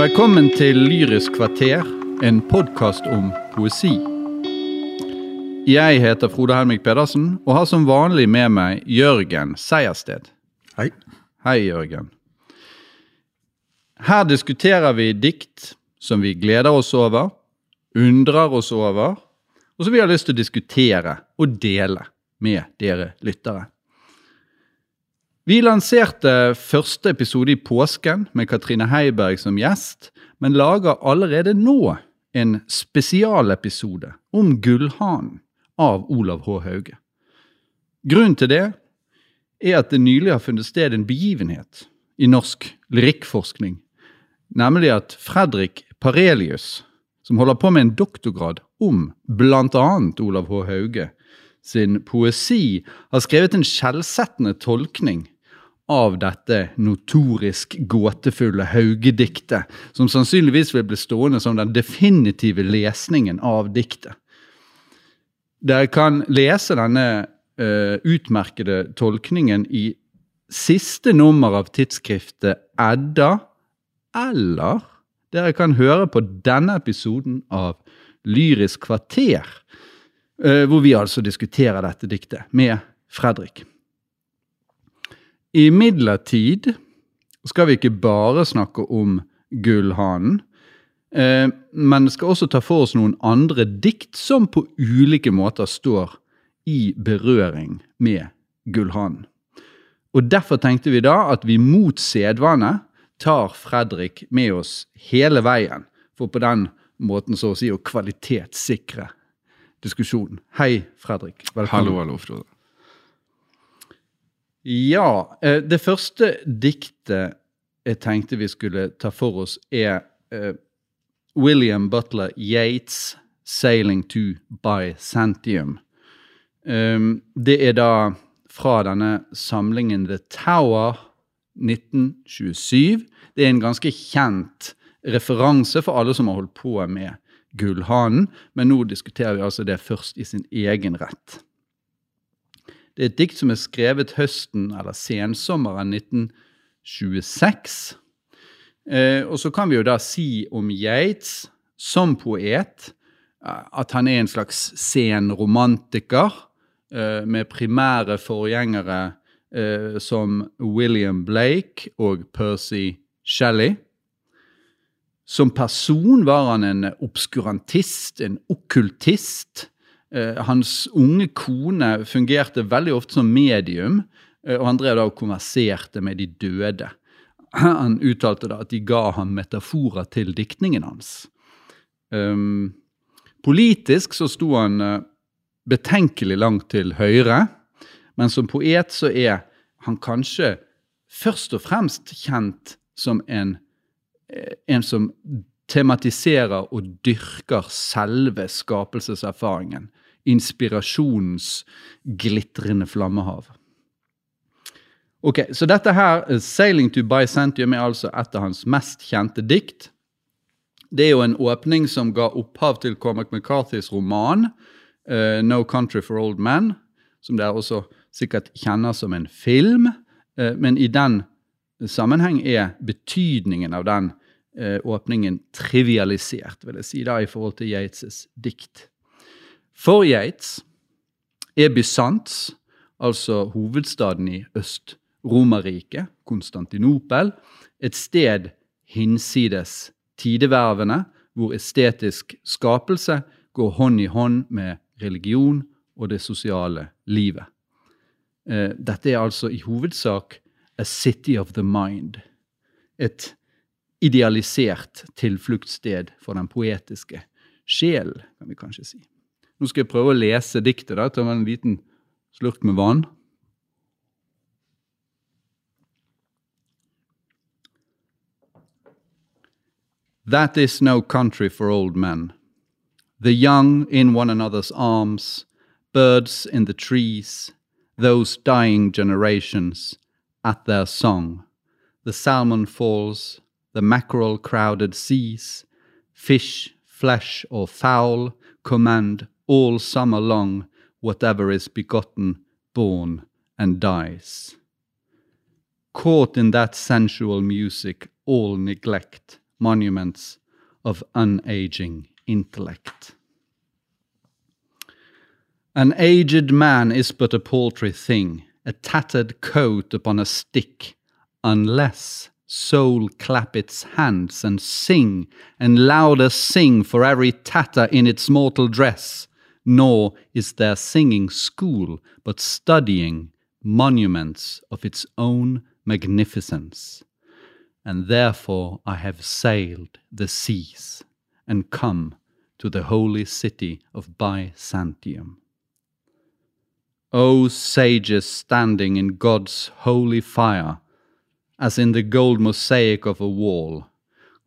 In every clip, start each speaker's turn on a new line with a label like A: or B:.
A: Velkommen til Lyrisk kvarter, en podkast om poesi. Jeg heter Frode Helmik Pedersen og har som vanlig med meg Jørgen Seiersted.
B: Hei.
A: Hei, Jørgen. Her diskuterer vi dikt som vi gleder oss over, undrer oss over, og som vi har lyst til å diskutere og dele med dere lyttere. Vi lanserte første episode i påsken med Katrine Heiberg som gjest, men lager allerede nå en spesialepisode om Gullhanen av Olav H. Hauge. Grunnen til det er at det nylig har funnet sted en begivenhet i norsk lyrikkforskning, nemlig at Fredrik Parelius, som holder på med en doktorgrad om bl.a. Olav H. Hauge, sin poesi, har skrevet en skjellsettende tolkning av dette notorisk gåtefulle Hauge-diktet, som sannsynligvis vil bli stående som den definitive lesningen av diktet. Dere kan lese denne uh, utmerkede tolkningen i siste nummer av tidsskriftet Edda, eller dere kan høre på denne episoden av Lyrisk kvarter, hvor vi altså diskuterer dette diktet med Fredrik. Imidlertid skal vi ikke bare snakke om Gullhanen, eh, men skal også ta for oss noen andre dikt som på ulike måter står i berøring med Gullhanen. Og Derfor tenkte vi da at vi mot sedvane tar Fredrik med oss hele veien, for på den måten så å si å kvalitetssikre diskusjonen. Hei, Fredrik.
B: Velkommen. Hallo, hallo, Frode.
A: Ja. Eh, det første diktet jeg tenkte vi skulle ta for oss, er uh, William Butler Yates' 'Sailing to Byzantium'. Um, det er da fra denne samlingen The Tower 1927. Det er en ganske kjent referanse for alle som har holdt på med Gullhanen, men nå diskuterer vi altså det først i sin egen rett. Det er et dikt som er skrevet høsten eller sensommeren 1926. Eh, og så kan vi jo da si om Yates som poet eh, at han er en slags sen romantiker eh, med primære forgjengere eh, som William Blake og Percy Shelley. Som person var han en obskurantist, en okkultist Eh, hans unge kone fungerte veldig ofte som medium, eh, og han drev da og konverserte med de døde. Han uttalte da at de ga ham metaforer til diktningen hans. Um, politisk så sto han uh, betenkelig langt til høyre, men som poet så er han kanskje først og fremst kjent som en, en som tematiserer og dyrker selve skapelseserfaringen inspirasjonens glitrende flammehav. Ok, Så dette her, eh, 'Sailing to Byzantium', er altså et av hans mest kjente dikt. Det er jo en åpning som ga opphav til Cormac McCarthys roman uh, 'No Country for Old Men', som dere også sikkert kjenner som en film. Uh, men i den sammenheng er betydningen av den åpningen trivialisert, vil jeg si, da, i forhold til Yates' dikt. For Yates er Bysants, altså hovedstaden i Øst-Romerriket, Konstantinopel, et sted hinsides tidevervene, hvor estetisk skapelse går hånd i hånd med religion og det sosiale livet. Eh, dette er altså i hovedsak a city of the mind. Et idealisert tilfluktssted for den poetiske sjel, kan vi kanskje si. Nå skal jeg prøve å lese diktet. da, Ta en liten slurk med vann. That is no country for old men. The young in one another's arms, birds in the trees, those dying generations at their song. The salmon falls, the mackerel crowded seas, fish, flesh, or fowl command all summer long whatever is begotten, born and dies. caught in that sensual music, all neglect monuments of unaging intellect. An aged man is but a paltry thing, a tattered coat upon a stick, unless soul clap its hands and sing, and louder sing for every tatter in its mortal dress. Nor is there singing school, but studying monuments of its own magnificence. And therefore I have sailed the seas and come to the holy city of Byzantium. O sages standing in God's holy fire, as in the gold mosaic of a wall,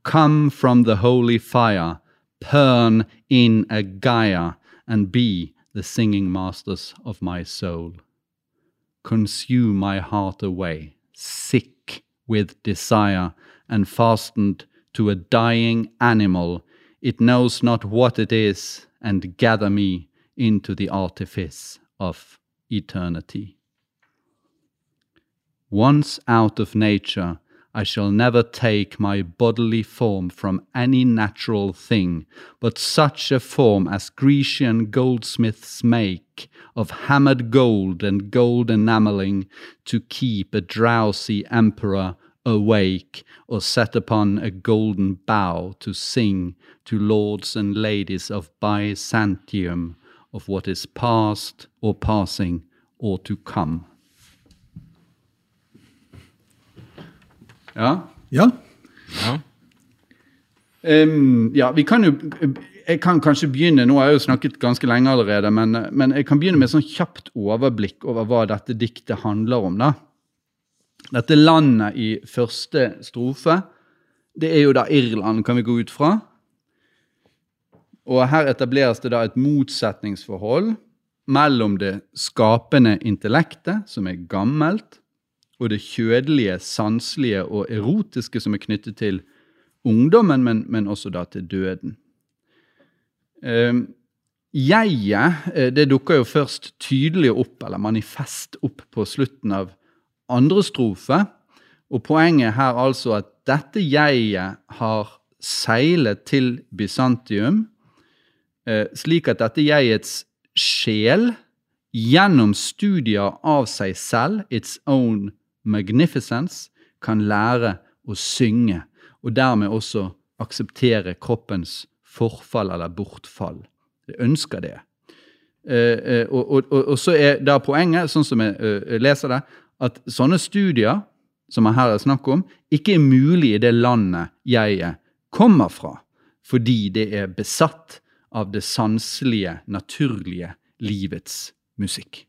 A: come from the holy fire, burn in a Gaia, and be the singing masters of my soul. Consume my heart away, sick with desire, and fastened to a dying animal, it knows not what it is, and gather me into the artifice of eternity. Once out of nature, I shall never take my bodily form from any natural thing, but such a form as Grecian goldsmiths make of hammered gold and gold enameling to keep a drowsy emperor awake, or set upon a golden bough to sing to lords and ladies of Byzantium of what is past or passing or to come. Ja.
B: Ja.
C: Ja.
A: Um, ja, vi kan jo Jeg kan kanskje begynne Nå har jeg jo snakket ganske lenge allerede, men, men jeg kan begynne med et sånn kjapt overblikk over hva dette diktet handler om. da. Dette landet i første strofe, det er jo da Irland, kan vi gå ut fra. Og her etableres det da et motsetningsforhold mellom det skapende intellektet, som er gammelt, og det kjødelige, sanselige og erotiske som er knyttet til ungdommen, men, men også da til døden. Um, Jeget eh, det dukker jo først tydelig opp, eller manifest opp, på slutten av andre strofe. Og poenget her altså at dette jeget har seilet til Bysantium, eh, slik at dette jegets sjel, gjennom studier av seg selv, its own magnificence, kan lære å synge, og dermed også akseptere kroppens forfall eller bortfall. Jeg ønsker det. Og, og, og, og så er da poenget, sånn som jeg eh, leser det, at sånne studier som jeg her er snakk om, ikke er mulig i det landet jeg kommer fra, fordi det er besatt av det sanselige, naturlige livets musikk.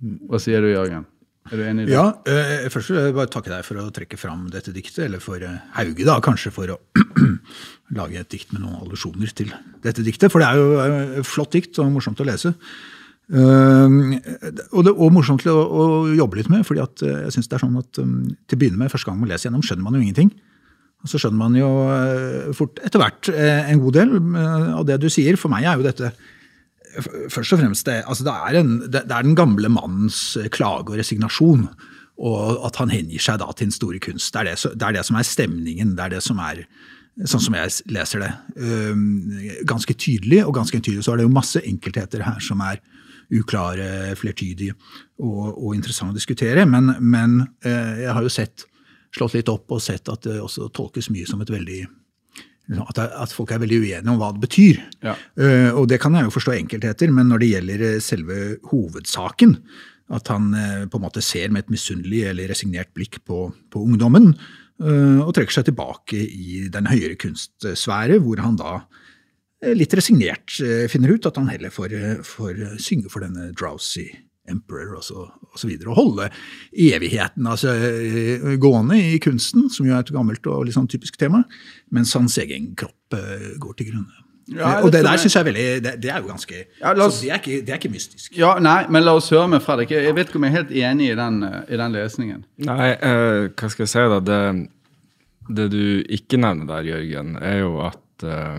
A: Hva sier du, Jørgen? Er du enig i det?
B: Ja, eh, Først vil jeg bare takke deg for å trekke fram dette diktet, eller for eh, Hauge, da, kanskje for å lage et dikt med noen allusjoner til dette diktet. For det er jo eh, et flott dikt og morsomt å lese. Uh, og, det, og morsomt å, å, jobbe litt med, fordi at uh, jeg synes det er sånn at um, til å begynne med, første gang man leser gjennom, skjønner man jo ingenting. Og så skjønner man jo uh, fort etter hvert en god del av det du sier. For meg er jo dette først og fremst det, altså det, er en, det, er den gamle mannens klage og resignasjon. Og at han hengir seg da til den store kunst. Det er det, det er det, som er stemningen. Det er det som er, sånn som jeg leser det, ganske tydelig. Og ganske tydelig så er det jo masse enkeltheter her som er uklare, flertydige og, og interessante å diskutere. Men, men eh, jeg har jo sett, slått litt opp og sett at det også tolkes mye som et veldig at, at, folk er veldig uenige om hva det betyr.
A: Ja.
B: Uh, og det kan jeg jo forstå enkeltheter, men når det gjelder eh, selve hovedsaken, at han uh, på en måte ser med et misunnelig eller resignert blikk på, på ungdommen, uh, og trekker seg tilbake i den høyere kunstsfære, hvor han da litt resignert finner ut at han heller får, får synge for denne drowsy emperor og så, og så videre. Og holde evigheten altså, gående i kunsten, som jo er et gammelt og litt sånn typisk tema, mens hans egen kropp uh, går til grunne.
A: Ja,
B: og det der syns jeg er veldig, det, det er jo ganske
A: Ja, oss-
B: så det, er ikke, det er ikke mystisk.
A: Ja, nei, men la oss høre med Fredrik. Jeg vet ikke om jeg er helt enig i den, eh, i den lesningen.
C: Nei, eh, hva skal jeg si, da? Det, det du ikke nevner der, Jørgen, er jo at eh,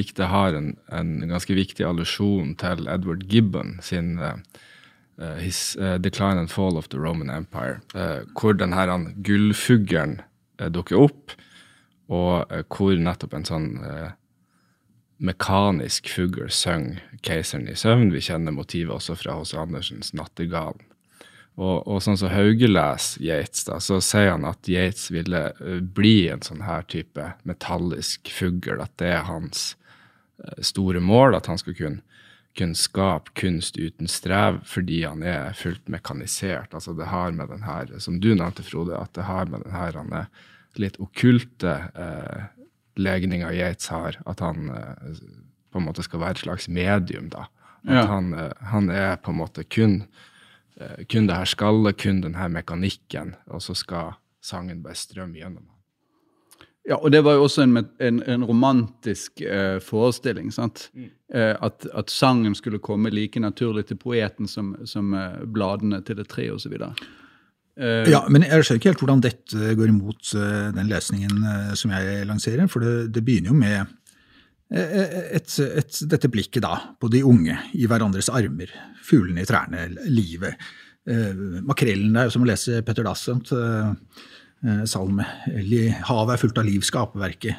C: diktet har en, en ganske viktig allusjon til Edward Gibbon sin eh, eh, his, eh, Decline and Fall of the Roman Empire, eh, hvor denne gullfuglen eh, dukker opp, og eh, hvor nettopp en sånn eh, mekanisk fugl synger 'Keiseren i søvn'. Vi kjenner motivet også fra H.C. Andersens 'Nattergalen'. Og, og sånn som Hauge leser Yates, da, så sier han at Yates ville eh, bli en sånn her type metallisk fugl. At det er hans eh, store mål, at han skal kunne, kunne skape kunst uten strev fordi han er fullt mekanisert. Altså det har med den her, som du nevnte, Frode, at det har med den her han er litt okkulte eh, legninga Yates har. At han eh, på en måte skal være et slags medium, da. At
A: Ja.
C: han, eh, han er på en måte kun eh, kun det her skallet, kun den her mekanikken, og så skal sangen bare strømme gjennom.
A: Ja, og det var jo også en, en, en romantisk eh, forestilling. sant? Eh, at, at sangen skulle komme like naturlig til poeten som, som eh, bladene til et tre osv. Uh,
B: Ja, men jeg skjønner ikke helt hvordan dette går imot eh, den lesningen eh, som jeg lanserer. For det, det begynner jo med eh, et, et, dette blikket da på de unge i hverandres armer. Fuglene i trærne, livet. Eh, makrellen der, som å lese Petter Dassent, eh, eh, salme. Eller Havet er fullt av liv, skaperverket.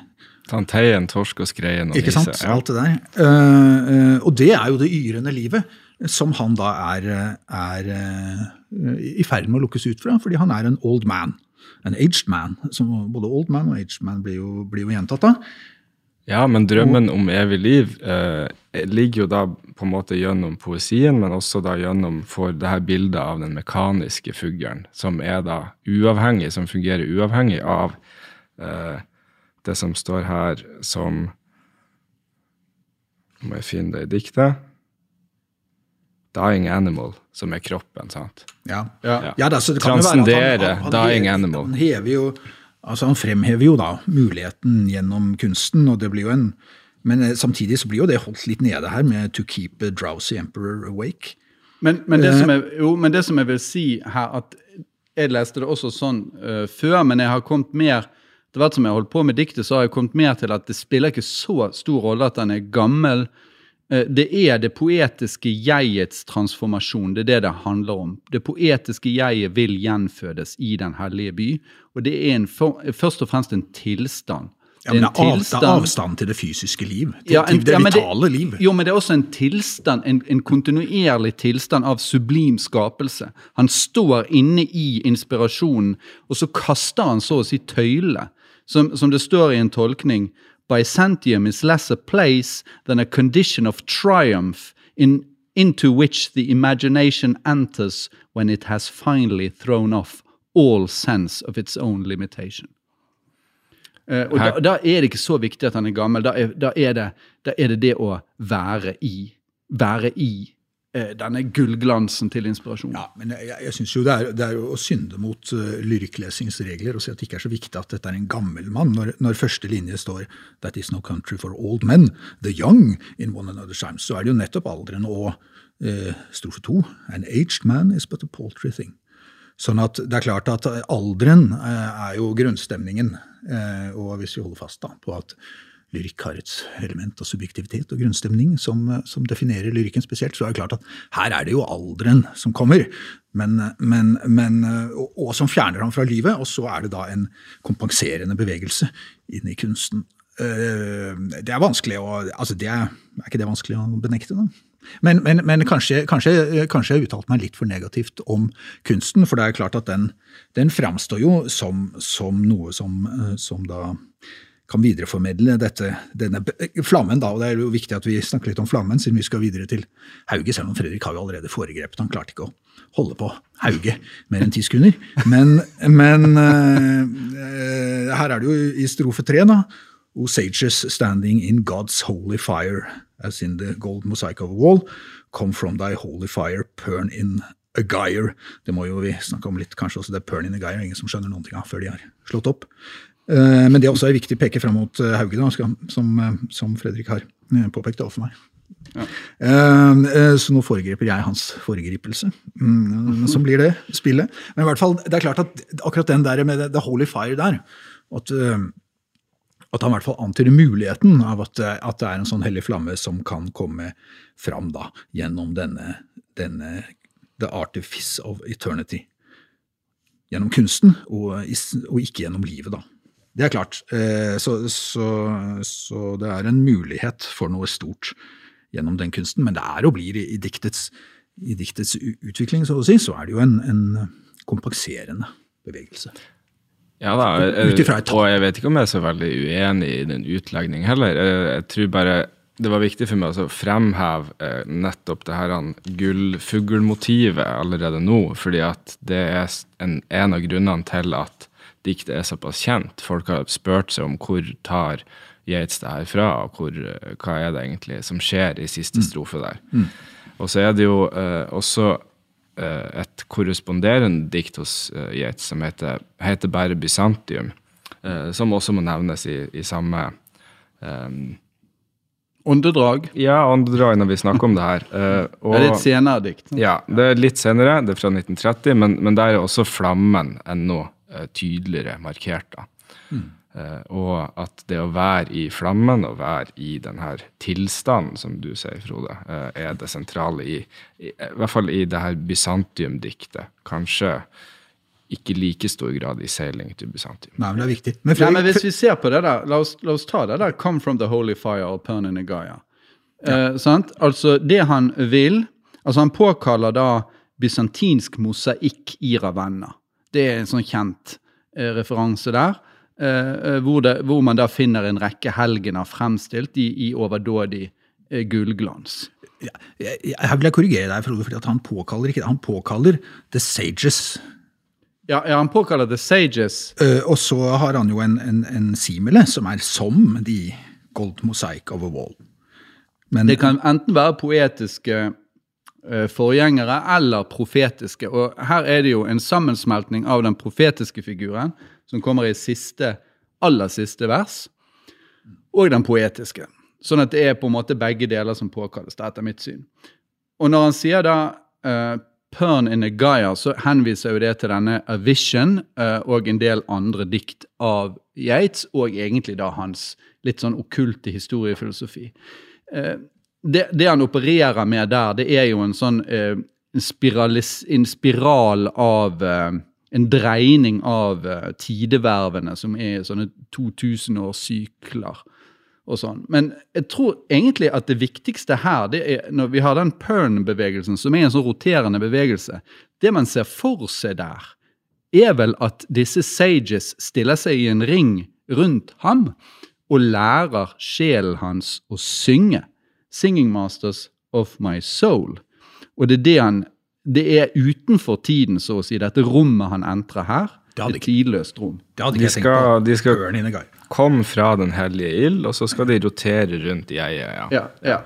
C: Tanteien, torsk og skreien og
B: Ikke sant? Alt det der. Uh, uh, og det er jo det yrende livet som han da er, er uh, i ferd med å lukkes ut fra, fordi han er en old man. En aged man. Som både old man og aged man blir jo, blir jo gjentatt da.
C: Ja, men drømmen om evig liv eh, ligger jo da på en måte gjennom poesien, men også da gjennom for det her bildet av den mekaniske fuglen, som er da uavhengig, som fungerer uavhengig av eh, det som står her som Nå må jeg finne det i diktet. Dying animal, som er kroppen, sant?
B: Ja,
A: Ja.
B: ja da, så det kan jo være at han- han- han
C: dying animal.
B: Han hever jo, altså han fremhever jo da muligheten gjennom kunsten, og det blir jo en men eh, samtidig så blir jo det holdt litt nede her med 'to keep a drowsy emperor awake'.
A: Men, men, det som jeg, jo, men det som jeg vil si her, at jeg leste det også sånn uh, før, men jeg har kommet mer etter hvert som jeg har holdt på med diktet, så har jeg kommet mer til at det spiller ikke så stor rolle at den er gammel. Eh, Det er det poetiske jegets transformasjon. Det er det det handler om. Det poetiske jeget vil gjenfødes i Den hellige by. Og det er en for, først og fremst en tilstand.
B: Ja, men det er, av, det er avstand til det fysiske liv, til,
A: Ja, en-
B: til det
A: ja,
B: vitale liv.
A: Jo, men det er også en tilstand, en, en kontinuerlig tilstand av sublim skapelse. Han står inne i inspirasjonen, og så kaster han så å si tøyle. Som, som det står i en tolkning Byzantium is less a place than a condition of triumph in, into which the imagination enters when it has finally thrown off all sense of its own limitation. Eh, og da, da er det ikke så viktig at han er gammel. Da er, da er, det, da er det det å være i. Være i denne gullglansen til inspirasjon.
B: Ja, men jeg, jeg synes jo det er, det er jo å synde mot uh, lyrikklesingsregler og si at det ikke er så viktig at dette er en gammel mann, når, når første linje står 'That is no country for old men, the young in one another times', så er det jo nettopp alderen og uh, strofe to 'An aged man is but a paltry thing'. Sånn at det er klart at alderen uh, er jo grunnstemningen, uh, og hvis vi holder fast da på at lyrikk har et element av subjektivitet og grunnstemning som, som definerer lyrikken spesielt, så er det klart at her er det jo alderen som kommer, men, men, men, og, og som fjerner ham fra livet, og så er det da en kompenserende bevegelse inn i kunsten. Eh, Det er vanskelig å altså det er, er ikke det vanskelig å benekte, da? Men, men, men kanskje, kanskje, kanskje jeg uttalte meg litt for negativt om kunsten, for det er klart at den, den framstår jo som, som noe som, eh, som da kan videreformidle dette, denne flammen. da, og Det er jo viktig at vi snakker litt om flammen, siden vi skal videre til Hauge. Selv om Fredrik har jo allerede foregrepet. Han klarte ikke å holde på Hauge mer enn ti sekunder. Men, men eh, her er det jo i strofe tre, da. O sages standing in God's holy fire, as in the gold mosaic of a wall, come from thy holy fire, pern in a gyre. Det må jo vi snakke om litt, kanskje også det pern in a gyre, ingen som skjønner noen ting av før de har slått opp. Eh, Men det er også viktig å peke fram mot eh, Hauge, da, som, eh, som Fredrik har påpekt overfor meg. Ja. Så nå foregriper jeg hans foregripelse. Mm, Så blir det spillet. Men i hvert fall, det er klart at akkurat den der med the holy fire der, at, at han i hvert fall antyder muligheten av at, at det er en sånn hellig flamme som kan komme fram da, gjennom denne, denne, The Artifice of Eternity. Gjennom kunsten, og, og ikke gjennom livet, da. Det er klart. Eh, så, så, så, det er en mulighet for noe stort gjennom den kunsten, men det er og blir i diktets, i diktets utvikling, så å si, så er det jo en, en kompenserende bevegelse.
C: Ja da, jeg, og jeg vet ikke om jeg er så veldig uenig i den utlegningen heller. Jeg, jeg, tror bare det var viktig for meg å fremheve eh, nettopp det her gullfuglmotivet allerede nå, fordi at det er en, en av grunnene til at diktet er såpass kjent. Folk har spurt seg om hvor tar Yates det her fra, og hvor, eh, hva er det egentlig som skjer i siste mm. strofe der. Mm. Og så er det jo eh, også eh, et korresponderende dikt hos eh, Yates som heter, heter bare Bysantium, eh, som også må nevnes i, i samme
A: um, Åndedrag.
C: Ja, åndedrag når vi snakker om det her.
A: Uh, og, det er litt senere dikt.
C: Ja, det er litt senere. Det er fra 1930, men, men der er også flammen ennå tydeligere markert. da. Mm. Uh, og at det å være i flammen og være i denne tilstanden, som du sier, Frode, er det sentrale i, i, i hvert fall i det her Bysantium-diktet. Kanskje ikke like stor grad i seiling til Byzantium.
B: Nei, men det er viktig.
A: Men, Nei, men hvis vi ser på det der, la oss, la oss ta det der 'Come from the holy fire' og 'Pernin Gaia'. Ja. Eh, altså, det han vil Altså, han påkaller da bysantinsk mosaikk i Ravenna. Det er en sånn kjent eh, referanse der. Eh, hvor, det, hvor, man da finner en rekke helgener fremstilt i, i overdådig eh, gullglans.
B: Ja, her vil jeg korrigere deg, Frode, for han påkaller ikke det. Han påkaller The Sages
A: ja, ja, han påkaller The sages.
B: Uh, og så har han jo en, en, en simile som er som de gold mosaic of a wall.
A: Men, det kan enten være poetiske forgjengere eller profetiske. Og her er det jo en sammensmeltning av den profetiske figuren, som kommer i siste, aller siste vers, og den poetiske. Sånn at det er på en måte begge deler som påkalles, det etter mitt syn. Og når han sier da uh, Pern in a Gaia, så henviser jo det til denne A Vision uh, og en del andre dikt av Yates, og egentlig da hans litt sånn okkulte historiefilosofi. Uh, det, det, han opererer med der, det er jo en sånn spiralis, en spiral av En dreining av tidevervene, som er sånne 2000-årssykler og sånn. Men jeg tror egentlig at det viktigste her, det er når vi har den Pern-bevegelsen, som er en sånn roterende bevegelse Det man ser for seg der, er vel at disse sages stiller seg i en ring rundt ham og lærer sjelen hans å synge. 'Singing Masters of My Soul'. Og det er det han Det er utenfor tiden, så å si, dette rommet han entrer her. Det er et tidløst rom.
B: Det hadde ikke de skal.
C: De skal, komme fra den hellige ild, og så skal de rotere rundt i eiet.
A: Ja. Ja, ja.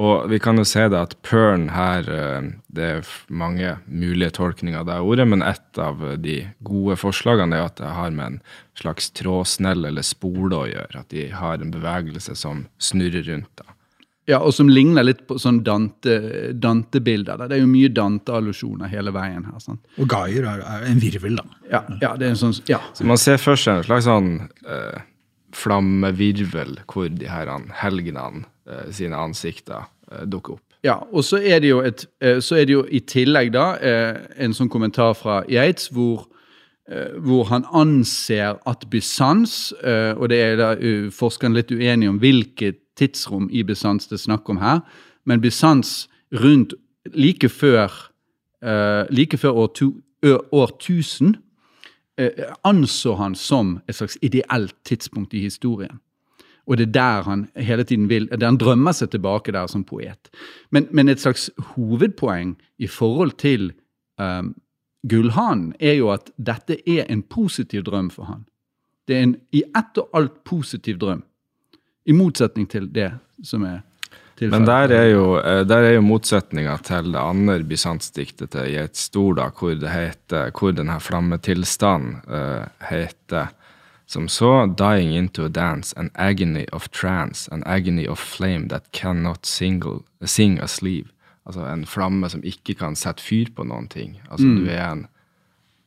C: Og vi kan jo se det at Pern her eh, Det er mange mulige tolkninger av det ordet, men et av de gode forslagene er at det har med en slags trådsnell eller spole å gjøre. At de har en bevegelse som snurrer rundt. da.
A: Ja, og som ligner litt på sånn Dante-bilder. Dante det er jo mye Dante-allusjoner hele veien her. sant?
B: Og Gaier er, er, en virvel, da.
A: Ja, ja, det er en sånn, ja.
C: Så man ser for seg en slags sånn eh, flammevirvel hvor de her helgenene eh, sine ansikter eh, dukker opp.
A: Ja, og så er det jo, et, eh, så er det jo i tillegg da eh, en sånn kommentar fra Yates hvor eh, hvor han anser at Bysants, og det er da forskerne litt uenige om hvilket tidsrom i Bysants det er snakk om her, men Bysants rundt like før, uh, like før år, tu, år 1000 uh, anså han som et slags ideelt tidspunkt i historien. Og det er der han hele tiden vil, der han drømmer seg tilbake der som poet. Men, men et slags hovedpoeng i forhold til um, Gullhanen er jo at dette er en positiv drøm for han. Det er en i ett og alt positiv drøm. I motsetning til det som er tilfellet.
C: Men der er jo, eh, der er jo motsetninga til det andre bysantsdiktet til Yeats Storda, hvor det heter, hvor denne flammetilstanden uh, heter som så Dying into a dance, an agony of trance, an agony of flame that cannot single, sing a sleeve. Altså en flamme som ikke kan sette fyr på noen ting. Altså mm. du er en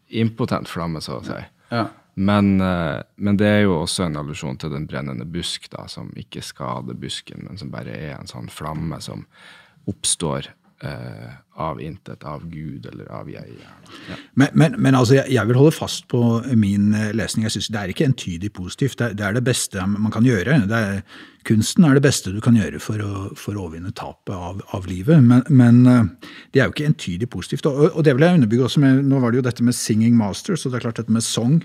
C: impotent flamme, så å si.
A: Ja.
C: Men, eh, men, det er jo også en allusjon til den brennende busk, da, som ikke skader busken, men som bare er en sånn flamme som oppstår eh, av intet, av Gud eller av jeg. Ja.
B: Men, men, men altså, jeg, jeg vil holde fast på min eh, lesning. Jeg synes Det er ikke entydig positivt. Det det er det beste man kan gjøre. Er, kunsten er det beste du kan gjøre for å, for å overvinne tapet av, av livet. Men, men, eh, det er jo ikke entydig positivt. Og, og, det vil jeg underbygge også med Nå var det jo dette med singing masters, og det er klart dette med song.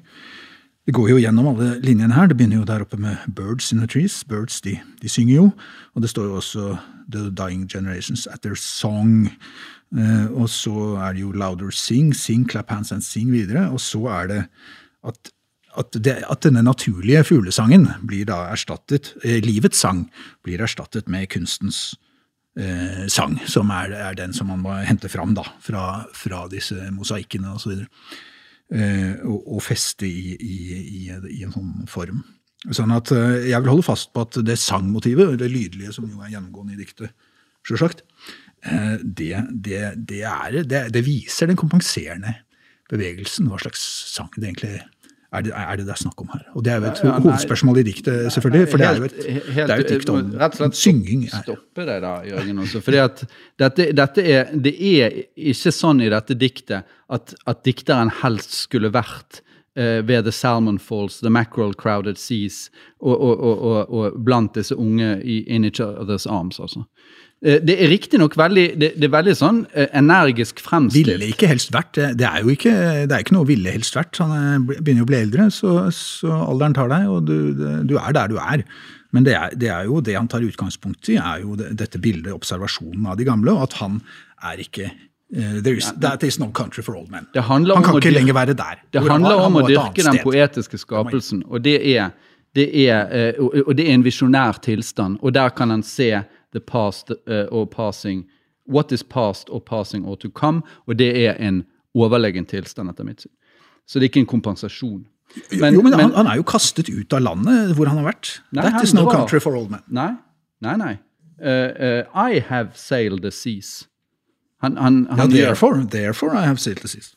B: Det går jo gjennom alle linjene her. Det begynner jo der oppe med birds in the trees. Birds de, de synger jo. Og det står jo også The Dying Generations at their song. Eh, og så er det jo louder sing, sing, clap hands and sing videre. Og så er det at, at, det, at denne naturlige fuglesangen blir da erstattet, eh, livets sang blir erstattet med kunstens eh, sang, som er, er, den som man må hente fram da, fra, fra disse mosaikkene osv. Og, og feste i, i, i, i, en sånn form. Sånn at eh, Jeg vil holde fast på at det sangmotivet, det lydlige som jo er gjennomgående i diktet, sjølsagt, eh, det, det, det, det, viser den kompenserende bevegelsen, hva slags sang det egentlig er det, er det det er snakk om her? Og Det er jo et ja, hovedspørsmål i diktet, selvfølgelig. For det er jo et, er dikt om rett og slett synging.
A: Stoppe deg da, Jørgen. også, fordi at dette, dette er, Det er ikke sånn i dette diktet at, at dikteren helst skulle vært uh, ved The Salmon Falls, The Mackerel Crowded Seas, og, og, og, og, blant disse unge i In Each Other's Arms. altså. Eh, det er riktignok veldig, det, det er veldig sånn eh, energisk fremstilt.
B: Ville ikke helst vært. Det er jo ikke, det er ikke noe ville helst vært. Han begynner jo å bli eldre, så, så alderen tar deg, og du, du, er der du er. Men det er, det er, jo det han tar utgangspunkt i, er jo dette bildet, observasjonen av de gamle, og at han er ikke is, that is no country for old men. Han kan ikke lenger være der.
A: Det handler om å dyrke den poetiske skapelsen, og det er, det er, og det er en visjonær tilstand. Og der kan han se the past uh, og passing What is past or passing or to come? Og det er en overlegen tilstand, etter mitt syn. Så det er ikke en kompensasjon.
B: Men, jo, men, men han, han, er jo kastet ut av landet hvor han har vært. Nei, That is no drar. country for old men.
A: Nei, nei. nei. Uh, uh, I have sailed the seas. Han, han,
B: han ja, therefore, therefore I have sailed the seas.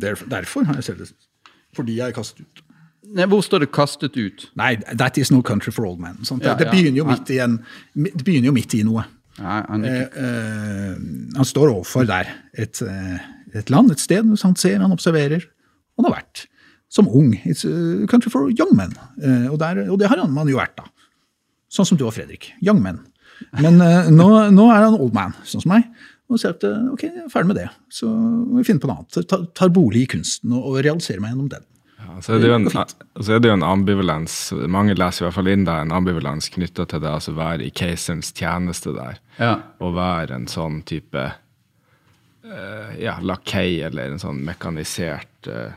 B: Derfor, derfor har jeg sailed the seas. Fordi jeg er kastet ut.
A: Nei, Hvor står det 'kastet ut'?
B: Nei, 'That is no country for old men'. Ja, det, begynner jo midt i en, det begynner jo midt i noe.
A: Nei, han,
B: eh, eh, han, står overfor der et, eh, et, land, et sted, han ser, han observerer. Han har vært som ung. It's a country for young men. Eh, og, der, og, det har man jo vært, da. Sånn som du og Fredrik. Young men. Men nå, nå, er han old man, sånn som meg. Og sier at ok, jeg er ferdig med det. Så må vi finne på noe annet. Tar, tar bolig i kunsten og, og realiserer meg gjennom den.
C: Ja, så, er det jo en, så er det jo en ambivalens, mange leser i hvert fall inn der, en ambivalens knytta til det å altså være i keiserens tjeneste der.
A: Ja.
C: Og være en sånn type uh, ja, lakei eller en sånn mekanisert uh,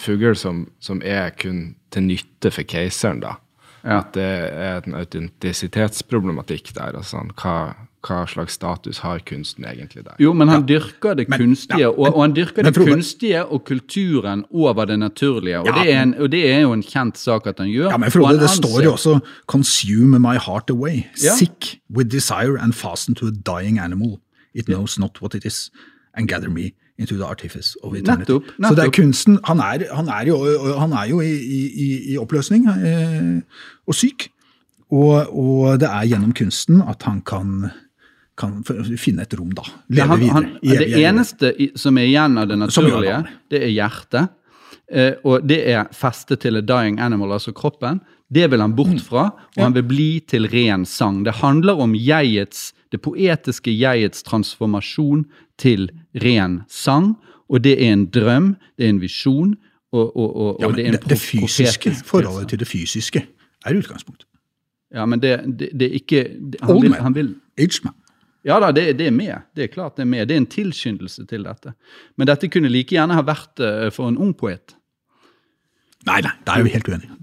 C: fugl som, som, er kun til nytte for keiseren, da. Ja. At det er en autentisitetsproblematikk der. og sånn, hva hva slags status har kunsten egentlig der?
A: Jo, men han ja. dyrker det kunstige, ja, men, og, og, han dyrker det kunstige og kulturen over det naturlige. Og, ja, det en, og, det er jo en kjent sak at han gjør.
B: Ja, men Frode, det står jo også 'consume my heart away'. Sick with desire and fasten to a dying animal. It knows not what it is, and gather me into the artifice of eternity. Nettopp, nettopp. Så det er kunsten Han er, han er jo, han er jo i, i, i, oppløsning eh, og syk. Og, og, det er gjennom kunsten at han kan kan finne et rom, da. Leve han, videre.
A: Han, det eneste som er igjen av det naturlige, det er hjertet. Eh, og det er festet til a dying animal, altså kroppen. Det vil han bort mm. fra, og han vil bli til ren sang. Det handler om jegets, det poetiske jegets transformasjon til ren sang. Og det er en drøm, det er en visjon, og, og, og, ja,
B: det er en det, det fysiske, Forholdet til det fysiske er utgangspunktet.
A: Ja, men det, det, det er ikke han vil, han vil,
B: Aged man.
A: Ja da, det, det, er med. Det er klart det er med. Det er en tilskyndelse til dette. Men dette kunne like gjerne ha vært uh, for en ung poet.
B: Nei, nei, da er vi helt uenige.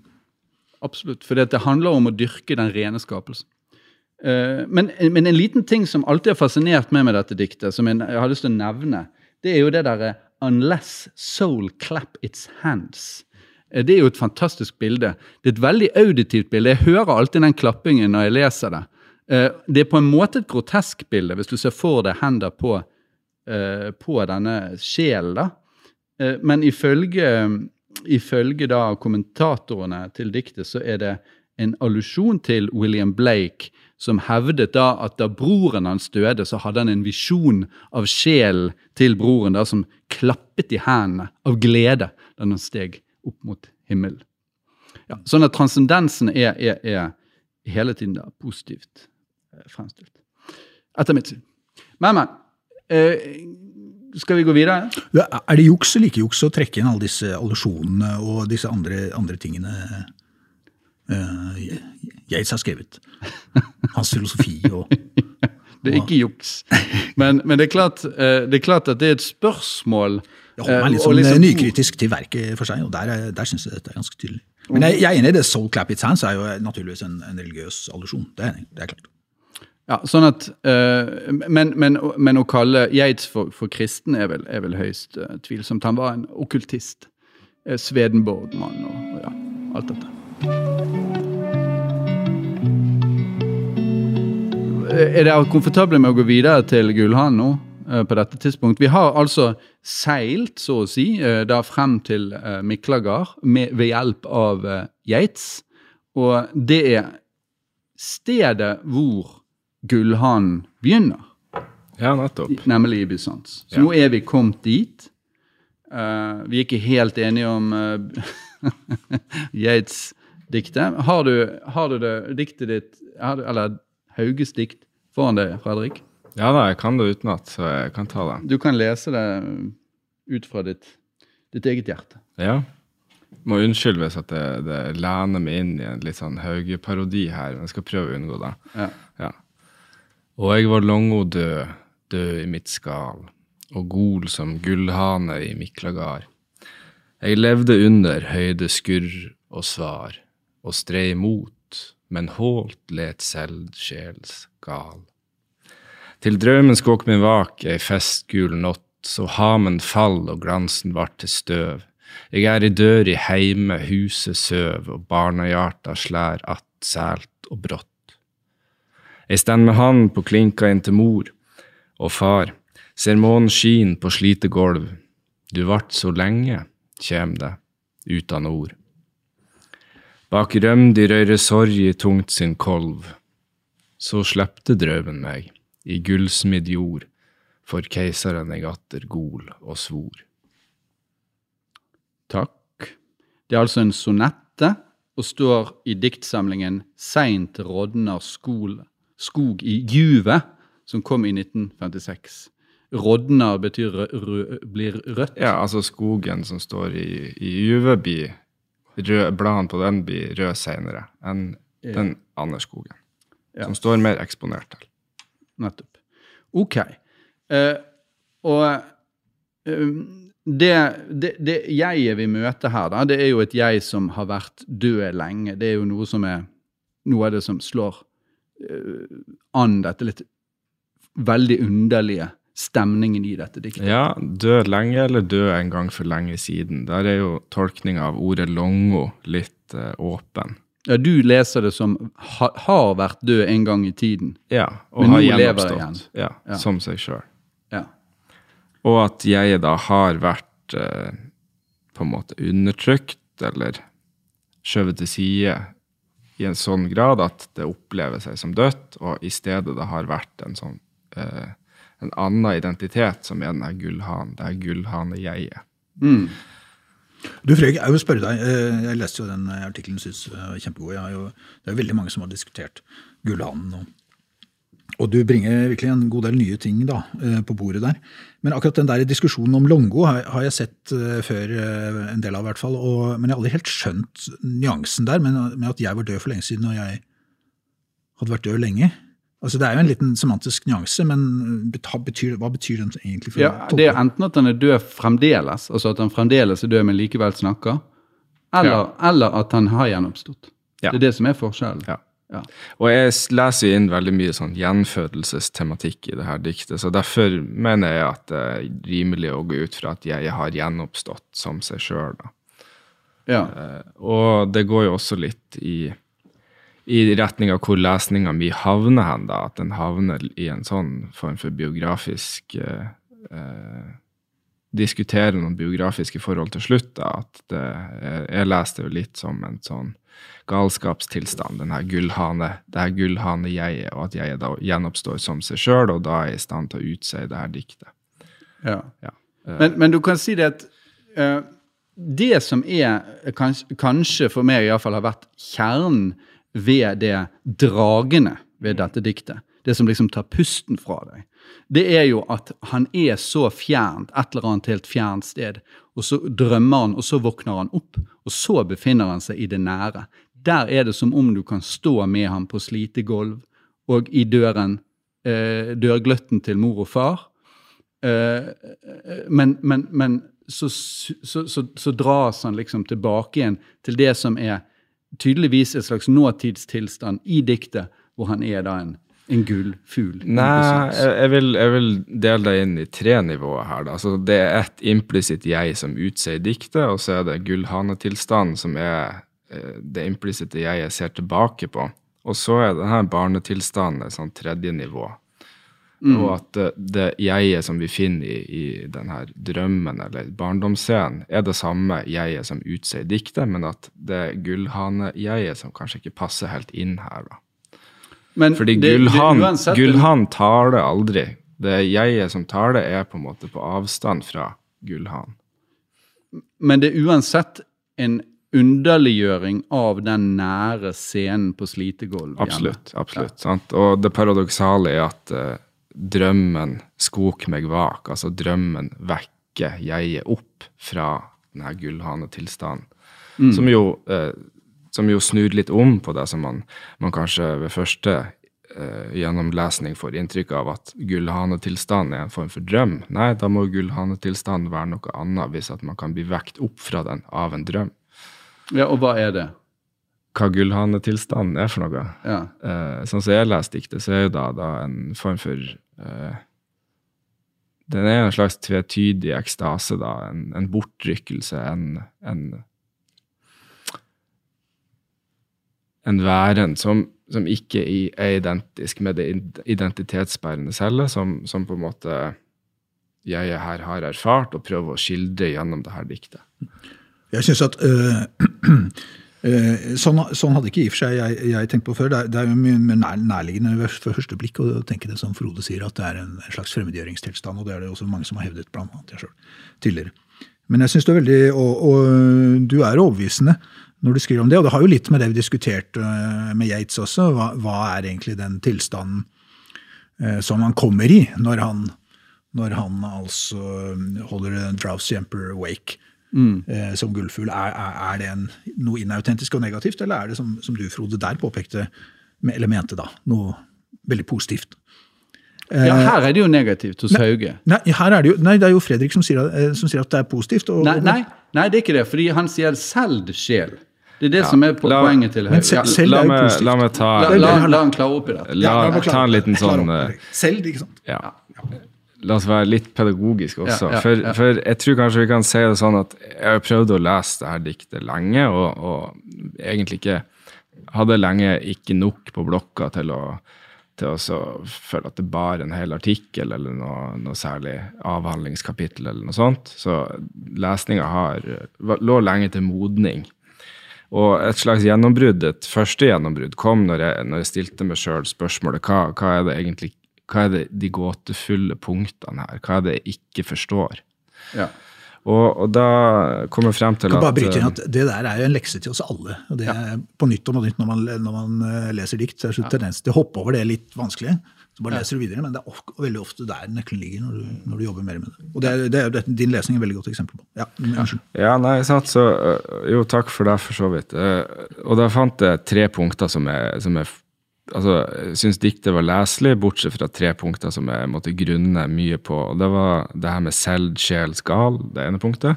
A: Absolutt. For det handler om å dyrke den rene skapelsen. Uh, men, men, en liten ting som alltid har fascinert meg med dette diktet, som jeg, har lyst til å nevne, det er jo det derre 'Unless soul clap its hands'. Uh, det er jo et fantastisk bilde. Det er et veldig auditivt bilde. Jeg hører alltid den klappingen når jeg leser det. Eh, det er på en måte et grotesk bilde, hvis du ser for deg hender på, eh, på denne sjelen. Eh, men ifølge, ifølge da kommentatorene til diktet, så er det en allusjon til William Blake, som hevdet da at da broren hans døde, så hadde han en visjon av sjelen til broren da, som klappet i hendene av glede da han steg opp mot himmelen. Ja, sånn at transcendensen er, er, er hele tiden da positivt fremstilt. Etter mitt syn. Men, men. Eh, skal vi gå videre?
B: Ja, Er det juks eller ikke juks å trekke inn alle disse allusjonene og disse andre, andre tingene uh, Yates har skrevet? Hans filosofi og
A: Det er ikke juks. Men, men det, er klart, eh, det er klart at det er et spørsmål
B: Jeg holder
A: eh,
B: meg litt sånn
A: liksom-
B: nykritisk til verket for seg, og der, er- der syns jeg dette er ganske tydelig. Men jeg, jeg er enig i det. Soul Clap Its Hands er jo naturligvis en, en religiøs allusjon. Det er, det er klart.
A: Ja, sånn at, uh, men, men, men å kalle Geits for, for kristen er vel, er vel høyst uh, tvilsomt. Han var en okkultist. Uh, Swedenborg-mann og, og ja, alt dette. Er dere komfortable med å gå videre til Gullhavn nå? på dette tidspunkt? Vi har altså seilt, så å si, da frem til Miklagard ved hjelp av Yates. Og det er stedet hvor Gullhavn begynner,
C: Ja, nettopp.
A: nemlig i Bysants. Så
C: Ja.
A: nå er vi kommet dit. Uh, vi er ikke helt enige om uh, Yates diktet. Har du, har du det diktet ditt, har du, eller Hauges dikt, foran deg, Fredrik?
C: Ja da, jeg kan det utenat, så jeg kan ta det.
A: Du kan lese det ut fra ditt, ditt eget hjerte.
C: Ja. Må unnskylde hvis at det, det lener meg inn i en litt sånn Hauge-parodi her, men jeg skal prøve å unngå det.
A: Ja.
C: Ja. Og jeg var longo død, død i mitt skal, og gol som gullhane i Miklagard. Jeg levde under høyde skurr og svar, og strei mot, men hålt let selv sjels gal. Til drømmen skåk min vak ei festgul natt, så hamen fall og glansen vart til støv. Jeg er i dør i heime, huset søv, og barnehjarta slær att sælt og brått. Jeg stend med hand på klinka inn til mor og far, ser månen skin på slite gulv. Du vart så lenge, kjem det, uten ord. Bak rømd i røyre sorg i tungt sin kolv, så slepte drøven meg i gullsmidd jord, for keiseren eg atter gol og svor.
A: Takk. Det er altså en sonette og står i diktsamlingen Seint rådner skol, skog i Juve, som kom i 1956. Rodna betyr rø, rø, blir rødt.
C: Ja, altså skogen som står i, i juve, blir rød, bladene på den blir røde senere enn
A: Ja.
C: den andre skogen,
A: Ja.
C: som står mer eksponert til.
A: Nettopp. Ok. Eh, og eh, det, det, det jeget vi møter her, da, det er jo et jeg som har vært død lenge. Det er jo noe som er noe av det som slår an dette litt veldig underlige stemningen i dette diktet.
C: Ja, død lenge eller død en gang for lenge siden. Der er jo tolkninga av ordet longo litt eh, åpen.
A: Ja, du leser det som ha, har vært død en gang i tiden.
C: Ja, og
A: Men
C: har
A: nå lever det igjen.
C: Ja,
A: Ja.
C: Som seg sjøl.
A: Ja.
C: Og at jeg da har vært eh, på en måte undertrykt eller skjøvet til side i en sånn grad at det opplever seg som dødt, og i stedet det har vært en sånn eh, en annen identitet som er den her gullhanen, det er gullhane-jeget.
A: Mm.
B: Du Fredrik, jeg vil spørre deg, eh, jeg leste jo den eh, artikkelen, synes jeg var kjempegod. Jeg har jo, det er jo veldig mange som har diskutert Gullhanen. Og, og du bringer virkelig en god del nye ting da, eh, på bordet der. Men akkurat den der diskusjonen om Longo har, jeg sett eh, før, eh, en del av i hvert fall. Og, men jeg har aldri helt skjønt nyansen der, med, med at jeg var død for lenge siden, og jeg hadde vært død lenge. Altså Det er jo en liten semantisk nyanse, men betyr, hva betyr den egentlig? for
A: Ja, det er enten at han er død fremdeles, altså at han fremdeles er død, men likevel snakker, eller, eller at han har gjenoppstått.
C: Ja.
A: Det er det som er forskjellen.
C: Ja.
A: Ja.
C: Og jeg leser inn veldig mye sånn gjenfødelsestematikk i det her diktet, så derfor mener jeg at det er rimelig å gå ut fra at jeg har gjenoppstått som seg sjøl.
A: Ja.
C: Og det går jo også litt i, i retning av hvor lesninga mi havner hen, da. At den havner i en sånn form for biografisk eh, eh, diskutere noen biografiske forhold til slutt. da, at det, jeg, jeg leste det jo litt som en sånn galskapstilstand, den her gullhane, det her gullhane-jeget, og at jeg da gjenoppstår som seg sjøl, og da er i stand til å utse det her diktet.
A: Ja.
C: Ja.
A: Men, men du kan si det at uh, det som er kans, kanskje for meg iallfall har vært kjernen ved det dragende ved dette diktet, det som liksom tar pusten fra deg, det er jo at han er så fjernt, et eller annet helt fjernt sted, og så drømmer han, og så våkner han opp, og så befinner han seg i det nære. Der er det som om du kan stå med ham på slitegulv og i døren, eh, dørgløtten til mor og far. Eh, men, men, men så, så, så, så dras han liksom tilbake igjen til det som er tydeligvis et slags nåtidstilstand i diktet, hvor han er da en, en gullfugl.
C: Nei, jeg, vil, jeg vil dele det inn i tre nivåer her. Altså, det er et implisitt jeg som utsier diktet, og så er det gullhanetilstanden som er eh, det implisitte jeg jeg ser tilbake på. Og så er denne barnetilstanden et sånn tredje nivå. Og at det, det jeget som vi finner i, i denne drømmen eller barndomsscenen, er det samme jeget som utsier diktet, men at det gullhane-jeget som kanskje ikke passer helt inn her. da.
A: Men
C: Fordi gullhan,
A: uansett-
C: gullhan taler aldri. Det jeget som taler, er på en måte på avstand fra gullhan.
A: Men det er uansett en underliggjøring av den nære scenen på slitegulvet.
C: Absolutt. absolutt, sant? Og det paradoksale er at uh, drømmen skok meg vak. Altså drømmen vekker jeget opp fra denne gullhanetilstanden. Som, jo, eh, som jo snur litt om på det som man, man kanskje ved første eh, gjennomlesning får inntrykk av at gullhanetilstanden er en form for drøm. Nei, da må gullhanetilstanden være noe annet hvis at man kan bli vekt opp fra den av en drøm.
A: Ja, og hva er det?
C: Hva gullhanetilstanden er for noe?
A: Ja.
C: Eh, sånn som jeg leser diktet, så er jo da, da en form for eh, Den er en slags tvetydig ekstase, da. En, en bortrykkelse, en, en En væren som, som ikke er identisk med det id- identitetsbærende cellet, som, som på en måte jeg her har erfart, og prøver å skildre gjennom det her diktet.
B: Jeg synes at øh, øh, sånn, sånn hadde ikke i og for seg jeg, jeg tenkt på før. Det er, det er jo mye nær, nærliggende ved første blikk å tenke det som Frode sier, at det er en, en slags fremmedgjøringstilstand. Og det er det også mange som har hevdet, blant annet jeg selv, tidligere. Men jeg synes det er veldig, og, og du er overbevisende når du skriver om det. Og det har jo litt med det vi diskuterte øh, med Yates også. Hva, hva er egentlig den tilstanden øh, som han kommer i når han, når han altså holder en drowsy emperor wake? eh, som gullfugl. Er, er, det en, noe inautentisk og negativt, eller er det som, som du, Frode, der påpekte, med- eller mente da, noe veldig positivt?
A: ja, her er det jo negativt hos Hauge.
B: Nei, her er det jo, nei, det er jo Fredrik som sier, eh, som sier at det er positivt. Og,
A: Nei, nei, nei, det er ikke det, fordi han sier 'selv sjel'. Det er det som er
C: la-
A: poenget til
B: Høyre.
A: Ja,
C: La meg, la meg ta
A: La, la, la han klare opp i det.
C: La,
B: Ja,
C: ta en liten sånn eh,
B: Selv, ikke sant?
C: ja. La oss være litt pedagogisk også.
A: Ja, ja,
C: for,
A: ja.
C: for jeg tror kanskje vi kan si det sånn at jeg har prøvd å lese det her diktet lenge, og, og egentlig ikke hadde lenge ikke nok på blokka til å, til å føle at det bar en hel artikkel eller noe, noe særlig avhandlingskapittel eller noe sånt. Så lesninga lå lenge til modning. Og et slags gjennombrudd, et første gjennombrudd, kom når jeg, når jeg stilte meg sjøl spørsmålet hva, hva er det egentlig hva er det de gåtefulle punktene her? Hva er det jeg ikke forstår?
A: Ja.
C: Og, og da kom jeg frem til
B: Jeg kan bare
C: at
B: bryte inn
C: eh,
B: at Det der er jo en lekse til oss alle. og det er På nytt og på nytt når man, når man eh, leser dikt, så er det en tendens til å hoppe over det litt vanskelige. Så bare leser du videre, Men det er ofte, veldig ofte der nøkkelen ligger når du, når du jobber mer med det. Og det er, det er, Din lesning er et veldig godt eksempel på. Ja, Unnskyld.
C: Ja, nei, sant, så øh, Jo, takk for det, for så vidt. Eh, Og da fant jeg tre punkter som jeg, som jeg Altså, syns diktet var leselig, bortsett fra tre punkter som jeg måtte grunne mye på. Og det var det her med selv, sjel, skal, det ene punktet.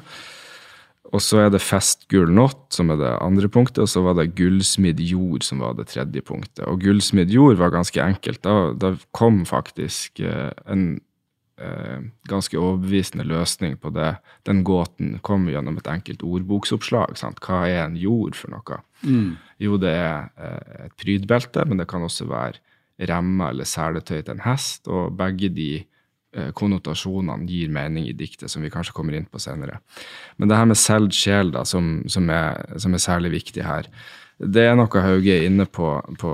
C: Og så er det fest, gull, som er det andre punktet. Og så var det gullsmidd jord, som var det tredje punktet. Og gullsmidd jord var ganske enkelt. Da, da kom faktisk eh, en eh, ganske overbevisende løsning på det. Den gåten kom gjennom et enkelt ordboksoppslag. Sant? Hva er en jord for noe? Jo, det er eh, et prydbelte, men det kan også være remmer eller seletøy til en hest, og begge de konnotasjonene gir mening i diktet, som vi kanskje kommer inn på senere. Men det her med selv sjel, da, som, som, er, som, er, særlig viktig her, det er noe Hauge er inne på, på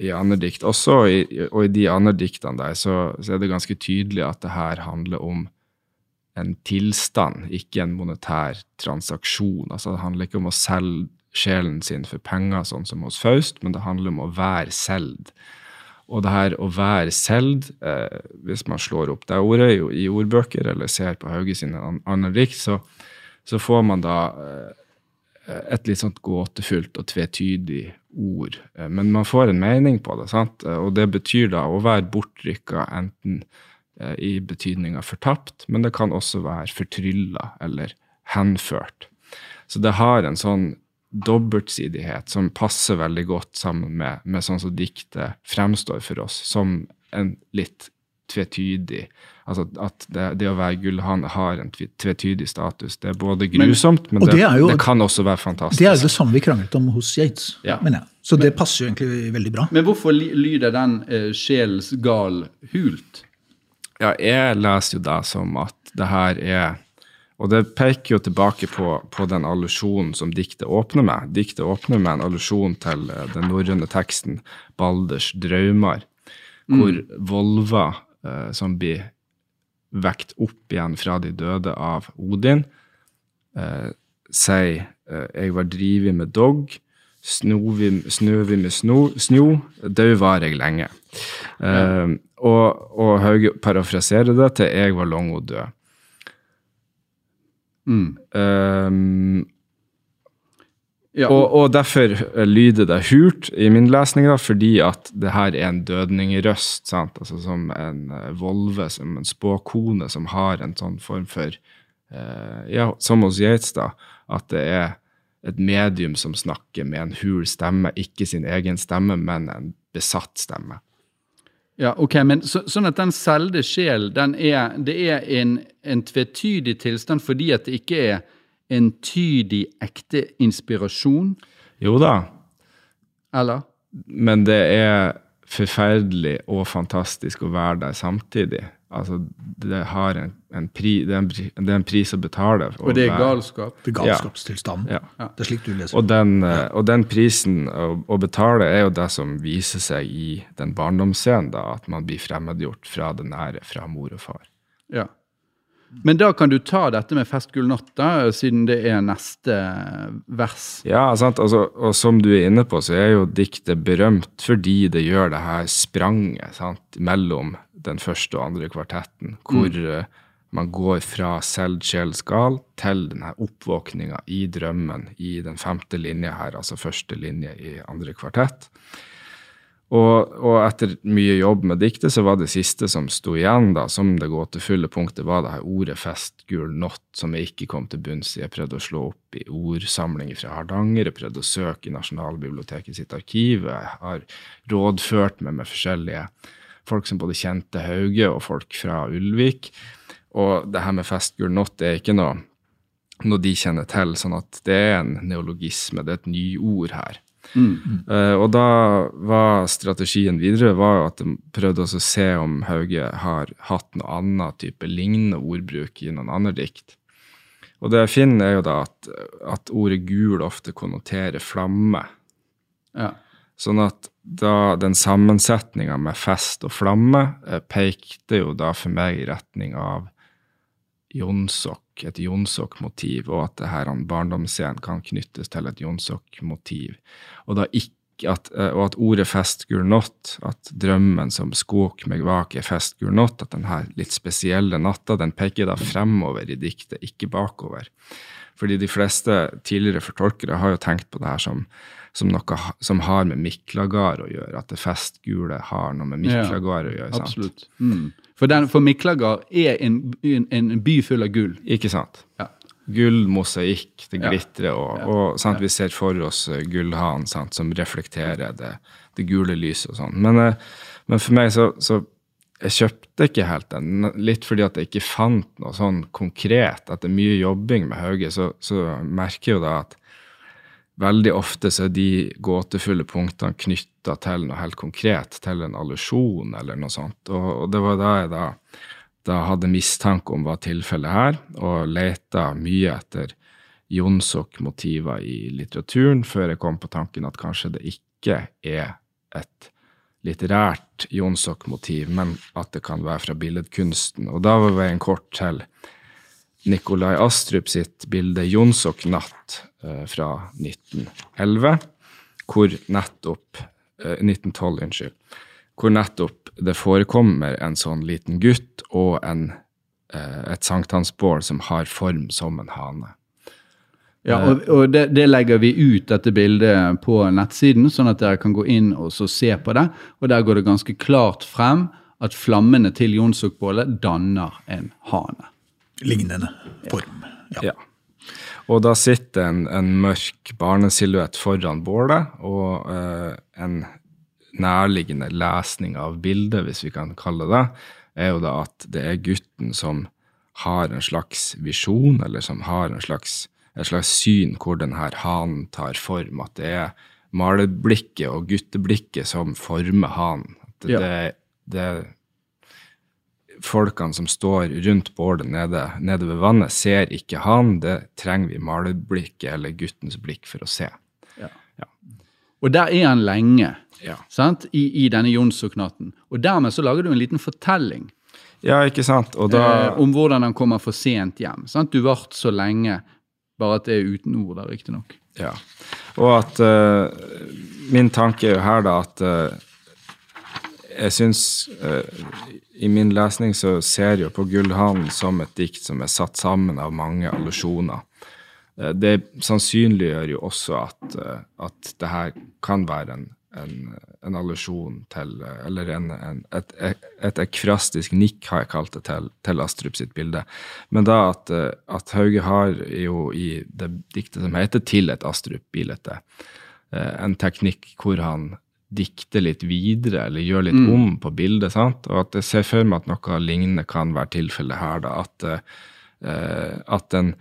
C: i andre dikt også, i, og i de andre diktene der, så, så, er det ganske tydelig at det her handler om en tilstand, ikke en monetær transaksjon. Altså Det handler ikke om å selge sjelen sin for penger, sånn som hos Faust, men det handler om å være selv. Og det her å være selv, eh, hvis man slår opp det ordet i ordbøker eller ser på Hauge sine analytikk, så, så, får man da eh, et litt sånt gåtefullt og tvetydig ord. Eh, men man får en mening på det, sant? Eh, og det betyr da å være bortrykka enten eh, i betydninga fortapt, men det kan også være fortrylla eller henført. Så det har en sånn dobbeltsidighet som passer veldig godt sammen med, med sånn som diktet fremstår for oss, som en litt tvetydig Altså at det, det å være gullhane har en tvetydig status. Det er både grusomt, men, men det, det, jo, det, kan også være fantastisk.
B: Det er jo det samme vi kranglet om hos Yates. Ja. mener jeg. Så det passer jo egentlig veldig bra.
A: Men hvorfor lyder den uh, sjelens gal hult?
C: Ja, jeg leser jo det som at det her er og det peker jo tilbake på, på den allusjonen som diktet åpner med. Diktet åpner med en allusjon til uh, den norrøne teksten 'Balders mm. hvor Volva, eh, som blir vekt opp igjen fra de døde av Odin, eh, sier 'Jeg var drivig med dogg', snøvi med sno, snjo, død var jeg lenge. Ja. og, og Hauge parafraserer det til 'Jeg var lang og død'. Mm. Um, ja. og, og, derfor lyder det hult i min lesning, da, fordi at det her er en dødningerøst. Altså som en uh, volve, som en spåkone som har en sånn form for uh, Ja, som hos Yates, da. At det er et medium som snakker med en hul stemme, ikke sin egen stemme, men en besatt stemme.
A: Ja, ok, men så, Sånn at den selde sjel den er, det er en, en tvetydig tilstand fordi at det ikke er entydig ekte inspirasjon?
C: Jo da.
A: Eller?
C: Men det er forferdelig og fantastisk å være der samtidig. Altså, det, en, en pri, det, er en, det, er en, pris å betale.
A: Og det er galskap?
B: Det er galskapstilstanden. Ja. Ja. Det er slik du leser
C: og den, ja. og den prisen å, å, betale er jo det som viser seg i den barndomsscenen, da, at man blir fremmedgjort fra det nære, fra mor og far.
A: Ja. Men da kan du ta dette med 'Festgull natta', siden det er neste vers.
C: Ja, sant? Altså, og som du er inne på, så er jo diktet berømt fordi det gjør det her spranget sant? mellom den første og andre kvartetten, hvor mm. Eh, man går fra selv sjelskal til denne oppvåkninga i drømmen i den femte linja her, altså første linje i andre kvartett. Og, og, etter mye jobb med diktet, så var det siste som sto igjen, da, som det gåtefulle punktet, var det her ordet 'festgul natt', som jeg ikke kom til bunns i. Jeg prøvde å slå opp i ordsamlinger fra Hardanger, jeg prøvde å søke i Nasjonalbiblioteket sitt arkiv. Jeg har rådført meg med forskjellige folk som både kjente Hauge og folk fra Ulvik. Og det her med festgul natt' er ikke noe, noe de kjenner til, sånn at det er en neologisme, det er et nyord her. Mm. Uh, og da var strategien videre var at de prøvde å se om Hauge har hatt noe annet type lignende ordbruk i noen andre dikt. Og det jeg finner, er jo da at, at ordet gul ofte konnoterer flamme. Ja. Sånn at da den sammensetninga med fest og flamme eh, pekte jo da for meg i retning av Jonsok, et Jonsok-motiv, og at det her barndomsscenen kan knyttes til et Jonsok-motiv. Og, eh, og at ordet festgul natt, at drømmen som skok meg vak er festgul natt, at denne litt spesielle natta, den peker da fremover i diktet, ikke bakover. Fordi de fleste tidligere fortolkere har jo tenkt på det her som som noe som har med Miklagard å gjøre. At det festgule har noe med Miklagard å gjøre.
A: sant? Absolutt. Mm. For, den, for Miklagard er en, en, en, by full av gull.
C: Ikke sant. Ja. Gullmosaikk, det glitrer, og, ja. og sant, vi ser for oss uh, gullhanen som reflekterer det, det, gule lyset og sånn. Men, uh, men, for meg så, så jeg kjøpte ikke helt den, litt fordi at jeg ikke fant noe sånn konkret. Etter mye jobbing med Hauge, så, så merker jeg jo da at veldig ofte så er de gåtefulle punktene knytta til noe helt konkret, til en allusjon eller noe sånt. Og, og, det var da jeg da da hadde mistanke om hva tilfellet her, og leita mye etter Jonsok-motiver i litteraturen, før jeg kom på tanken at kanskje det ikke er et litterært Jonsok-motiv, men at det kan være fra billedkunsten. Og da var veien kort til Nikolai Astrup sitt bilde 'Jonsok natt' eh, fra 1911, hvor nettopp eh, 1912, unnskyld. Hvor nettopp det forekommer en sånn liten gutt og en, eh, et sankthansbål som har form som en hane.
A: Ja, og, og det, det legger vi ut, dette bildet, på nettsiden, sånn at dere kan gå inn og så se på det. Og der går det ganske klart frem at flammene til Jonsokbålet danner en hane.
B: Lignende form. Ja.
C: Ja. Og da sitter en, en mørk barnesilhuett foran bålet, og eh, en nærliggende lesning av bildet, hvis vi kan kalle det, er jo da at det er gutten som har en slags visjon, eller som har en slags, et slags syn hvor denne hanen tar form. At det er maleblikket og gutteblikket som former hanen. Det,
A: Ja.
C: det, det folkene som står rundt bålet nede, nede ved vannet, ser ikke han. Det trenger vi malerblikket eller guttens blikk for å se.
A: Og der er han lenge,
C: Ja.
A: sant? I, i denne Jonsok-natten. Og dermed så lager du en liten fortelling
C: Ja, ikke sant? Og da
A: eh, om hvordan han kommer for sent hjem. Sant? Du vart så lenge, bare at det er uten ord der, riktignok.
C: Ja. Og at uh, Min tanke er jo her da at uh, jeg syns I min lesning så ser jeg på Gullhanen som et dikt som er satt sammen av mange allusjoner. Eh, det sannsynliggjør jo også at, eh, at det her kan være en, en, en allusjon til eh, Eller en, et, et ekfrastisk nikk, har jeg kalt det, til, til Astrup sitt bilde. Men da at, at Hauge har jo i det diktet som heter 'Til et Astrup-bilde', eh, en teknikk hvor han dikter litt videre, eller gjør litt om på bildet. sant? Og at jeg ser for meg at noe lignende kan være tilfellet her. da, At, uh, at den,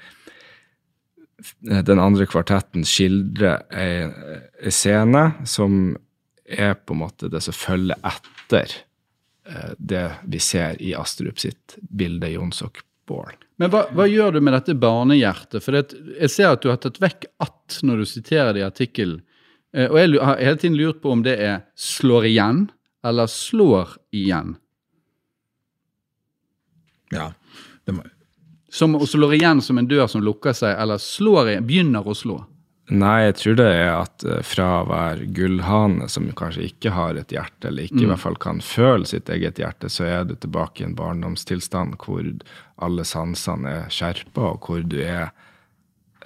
C: den andre kvartetten skildrer ei, ei scene som er på en måte det som følger etter uh, det vi ser i Astrup sitt bilde 'Jonsok Bård.
A: Men hva, hva gjør du med dette barnehjertet? For det, jeg ser at du har tatt vekk 'at' når du siterer det i artikkelen. Eh, Og jeg har hele tiden lurt på om det er 'slår igjen' eller 'slår igjen'.
B: ja. Det må,
A: Som å slår igjen som en dør som lukker seg, eller slår igjen, begynner å slå.
C: Nei, jeg tror det er at eh, fra å være gullhane, som kanskje ikke har et hjerte, eller ikke i hvert fall kan føle sitt eget hjerte, så er du tilbake i en barndomstilstand hvor alle sansene er skjerpa, og hvor du er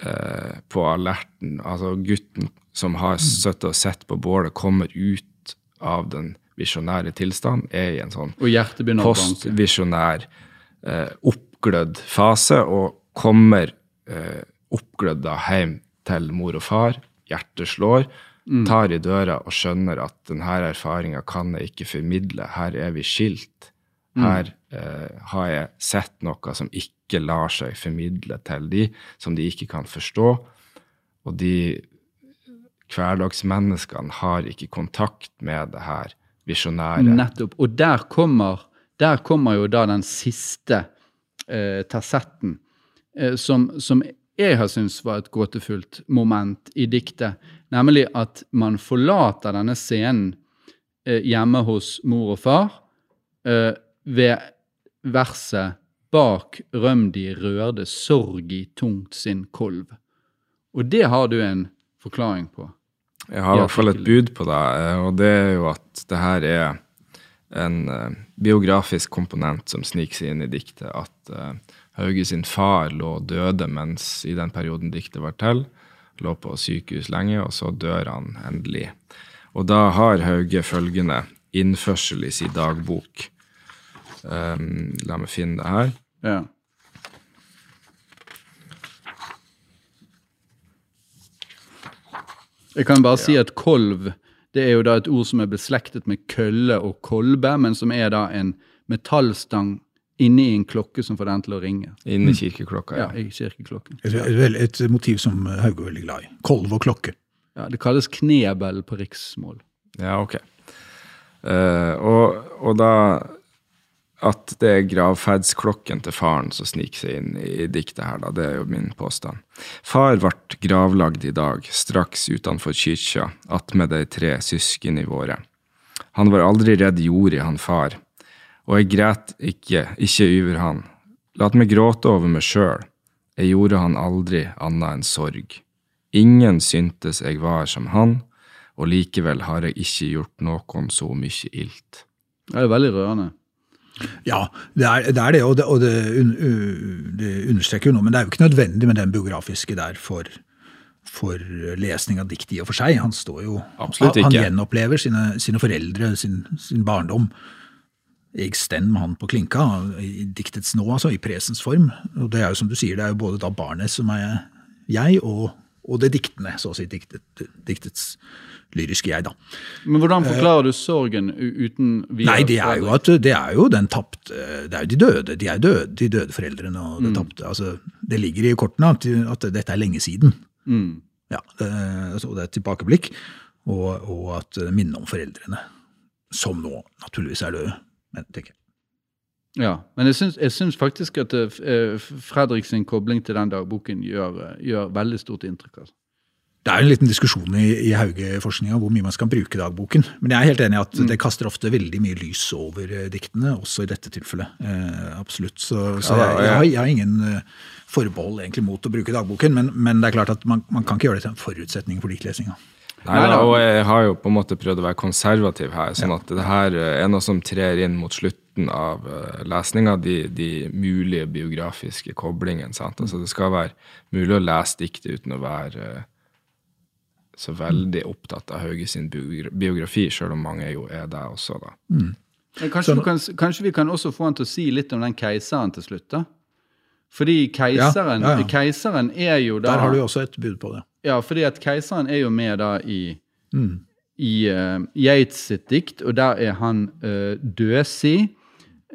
C: eh, på alerten. Altså gutten som har sittet og sett på bålet, kommer ut av den visjonære tilstand, er i en sånn postvisjonær, eh, oppglødd fase, og kommer eh, oppglødd da hjem til mor og far. Hjertet slår, tar i døra og skjønner at denne erfaringa kan jeg ikke formidle. Her er vi skilt. Her eh, har jeg sett noe som ikke lar seg formidle til de, som de ikke kan forstå. Og de hverdagsmenneskene har ikke kontakt med det her visjonære.
A: Nettopp. Og der kommer, der kommer jo da den siste eh, tersetten, eh, som, som jeg har syntes var et gåtefullt moment i diktet. Nemlig at man forlater denne scenen eh, hjemme hos mor og far eh, ved verset Bak røm de rørde sorg i tungt sin kolv. Og det har du en forklaring på.
C: Jeg har i hvert fall et bud på det, eh, og det er jo at det her er en eh, biografisk komponent som sniker seg inn i diktet. At uh, Hauge sin far lå og døde mens i den perioden diktet var til. Lå på sykehus lenge, og så dør han endelig. Og da har Hauge følgende innførsel i sin dagbok. Um, la meg finne det her.
A: Ja. Jeg kan bare si at kolv det er jo da et ord som er beslektet med kølle og kolbe, men som er da en metallstang inni en klokke som får den til å ringe.
C: Inni kirkeklokka.
A: Ja,
C: Ja.
A: i kirkeklokken.
B: et, et, et motiv som Hauge er veldig glad i. Kolv og klokke.
A: Ja, Det kalles knebel på riksmål.
C: Ja, ok. Uh, og, og da at det er gravferdsklokken til faren som sniker seg inn i diktet her, da. Det er jo min påstand. Far ble gravlagd i dag, straks utenfor kyrkja, attmed de tre søskene våre. Han var aldri redd jorda, han far, og jeg græt ikke, ikke yver han. Lat meg gråte over meg sjøl, jeg gjorde han aldri anna enn sorg. Ingen syntes jeg var som han, og likevel har jeg ikke gjort noen så mye ilt.
A: Det er veldig rørende.
B: Ja, det er det, er det og, det, og det, un, det understreker jo noe, men det er jo ikke nødvendig med den biografiske der for, for lesning av dikt i og for seg. Han står jo,
C: Absolutt
B: han, han gjenopplever sine, sine foreldre, sin, sin barndom. Jeg stem han på klinka, i diktets nå, altså, i presens form. Og det er jo som du sier, det er jo både da barnet som er jeg, og, og det diktende, så å si, diktet, diktets lyriske jeg, da.
A: Men hvordan forklarer du sorgen uten videre?
B: Nei, det er jo at det er jo den tapte Det er jo de døde. De er døde, de døde foreldrene og det tapte. Altså, det ligger i kortene at, at dette er lenge siden.
A: Mm.
B: Ja, det, altså, det er et tilbakeblikk. Og, og at minnet om foreldrene, som nå naturligvis er døde. Men, tenker jeg.
A: Ja, men jeg syns, jeg syns faktisk at Fredriks kobling til den dagboken gjør, eh, gjør veldig stort inntrykk. Altså.
B: Det er jo en liten diskusjon i, i Hauge-forskninga hvor mye man skal bruke dagboken. Men jeg er helt enig i at det kaster ofte veldig mye lys over eh, diktene, også i dette tilfellet. Eh, absolutt. Så, så jeg, jeg, har, jeg har ingen eh, forbehold egentlig mot å bruke dagboken, men, men det er klart at man, man kan ikke gjøre det til en forutsetning for diktlesinga.
C: Nei, da, og jeg har jo på en måte prøvd å være konservativ her, sånn at det her er noe som trer inn mot slutten av lesninga, de, de mulige biografiske koblingene. sant? Altså Det skal være mulig å lese diktet uten å være eh, så veldig opptatt av Hauge sin biografi, sjøl om mange jo er det også, da.
A: Men Kanskje, du kan, kanskje vi kan også få han til å si litt om den keiseren til slutt, da? Fordi keiseren,
B: Ja, ja, ja.
A: keiseren er jo da
B: Der har du jo også et bud på det.
A: Ja, fordi at keiseren er jo med da i,
B: Mm.
A: i uh, Yeats sitt dikt, og der er han uh, døsig,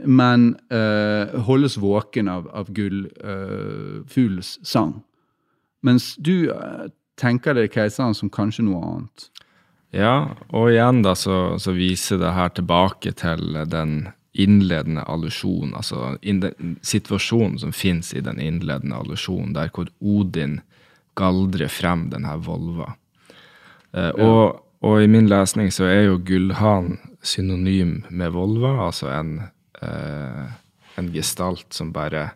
A: men uh, holdes våken av, av gullfuglens sang. Mens du eh, tenker dere keiseren som kanskje noe annet.
C: Ja, og igjen da så, så viser det her tilbake til den innledende allusjonen, altså in situasjonen som finnes i den innledende allusjonen, der hvor Odin galdrer frem denne volva. Eh, og, og i min lesning så er jo gullhan synonym med volva, altså en, eh, en gestalt som bare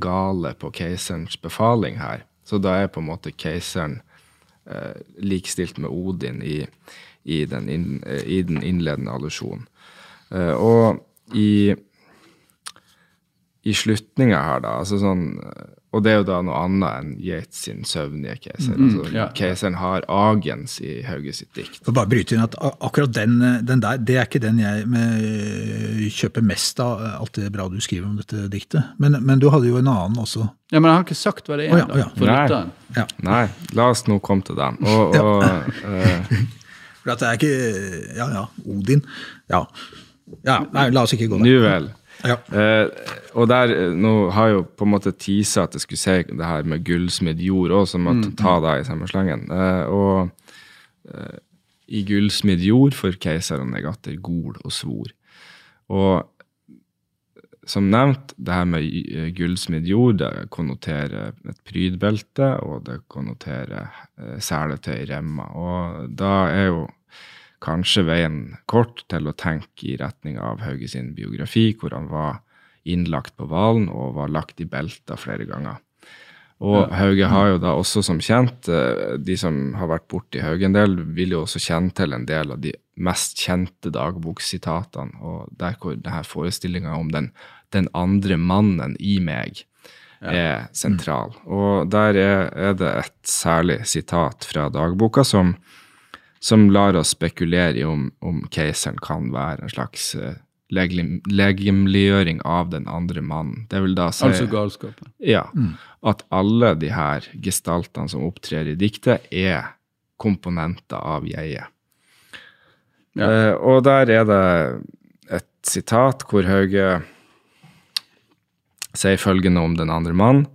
C: galer på keiserens befaling her. Så da er på en måte keiseren eh, likestilt med Odin i, i, den, inn, eh, i den innledende allusjonen. Eh, og i, i slutninga her, da, altså sånn eh, Og det er jo da noe annet enn Yates sin søvnige keiser. altså,
A: ja.
C: Keiseren har agens i Hauge sitt dikt.
B: For bare bryte inn at akkurat den, den der, det er ikke den jeg med, kjøper mest av, alt det bra du skriver om dette diktet. Men, men du hadde jo en annen også.
A: Ja, Men jeg har ikke sagt hva det er,
B: oh, ja, oh, ja.
A: for
C: Nei.
A: lytteren.
B: Ja.
C: Nei, la oss nå komme til den. Og, og eh,
B: For at det er ikke Ja, ja, Odin. Ja. ja nei, la oss ikke gå
C: der.
B: der.
C: vel.
B: Ja.
C: Eh, og der, eh, nå har jeg jo på en måte tisa at jeg skulle si det her med gullsmed jord òg, så måtte ta det i samme slengen. Eh, og eh, i gullsmed jord for keiseren jeg atter gol og svor. Og som nevnt, det her med eh, gullsmed jord, det konnoterer et prydbelte, og det konnoterer eh, seletøy i remma. Og da er jo kanskje veien kort til å tenke i retning av Hauge sin biografi, hvor han var innlagt på hvalen og var lagt i belter flere ganger. Og Hauge har jo da også som kjent, eh, de som har vært borti Hauge en del, vil jo også kjenne til en del av de mest kjente dagbokssitatene, og der hvor denne forestillinga om den, den andre mannen i meg er sentral. Og der er, er det et særlig sitat fra dagboka som som lar oss spekulere i om, om keiseren kan være en slags eh, legemliggjøring av den andre mannen. Det vil da si
A: Altså galskapen.
C: ja, at alle de her gestaltene som opptrer i diktet, er komponenter av jeget.
A: Ja.
C: Uh, og der er det et sitat hvor Hauge sier følgende om den andre mannen.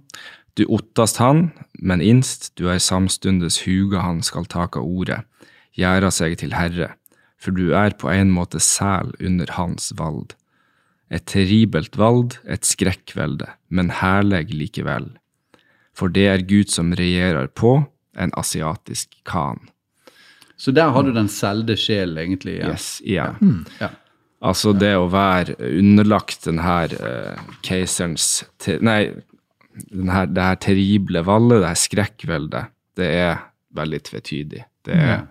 C: Du ottast han, men innst du er samstundes huga han skal taka ordet, gjera seg til herre, for du er på en måte sæl under hans vald. et terribelt vald, et skrekkvelde, men herleg likevel. For det er Gud som regjerer på, en asiatisk khan.
A: Så der har du den selde sjel, egentlig. Ja.
C: Yes, igjen.
A: Ja.
C: Altså det å være underlagt den her eh, keiserens Nei, den her, det her terrible vallet, det her skrekkveldet, det er veldig tvetydig. Det er
A: Ja.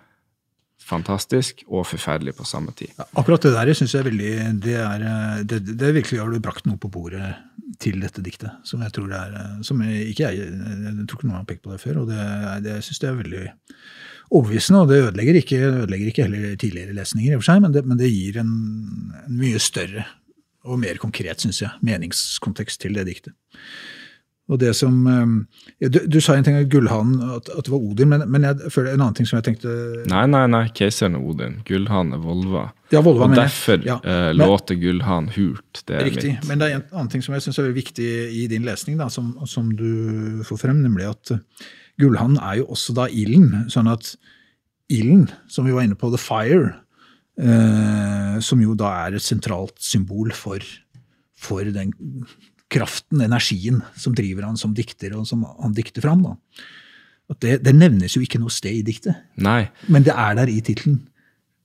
C: Fantastisk og forferdelig på samme tid.
B: Akkurat det der syns jeg veldig det, er, det, det virkelig har du brakt noe på bordet til dette diktet. Som jeg tror det er som ikke jeg, jeg tror ikke noen har pekt på det før. og det, det, syns jeg er veldig overbevisende. Og det ødelegger ikke, ødelegger ikke heller tidligere lesninger, i og for seg, men det, men det gir en, en mye større og mer konkret, syns jeg, meningskontekst til det diktet. Og det som, eh, Du, du sa en ting om gullhanen, at, at det var Odin, men, men jeg føler en annen ting som jeg tenkte
C: Nei, nei, nei, keiseren er Odin. Gullhanen er Volva.
B: Ja, Volva,
C: og derfor
B: Ja.
C: eh,
B: Men-
C: låter gullhanen hult. Det er
B: Riktig.
C: mitt.
B: Men det er en annen ting som jeg synes er veldig viktig i din lesning, da, som, som du får frem, nemlig at gullhanen er jo også da ilden. Sånn at ilden, som vi var inne på, the fire, eh, som jo da er et sentralt symbol for, for den kraften, energien, som driver han som dikter, og som han dikter fram. da. At det, det nevnes jo ikke noe sted i diktet,
C: Nei.
B: men det er der i tittelen.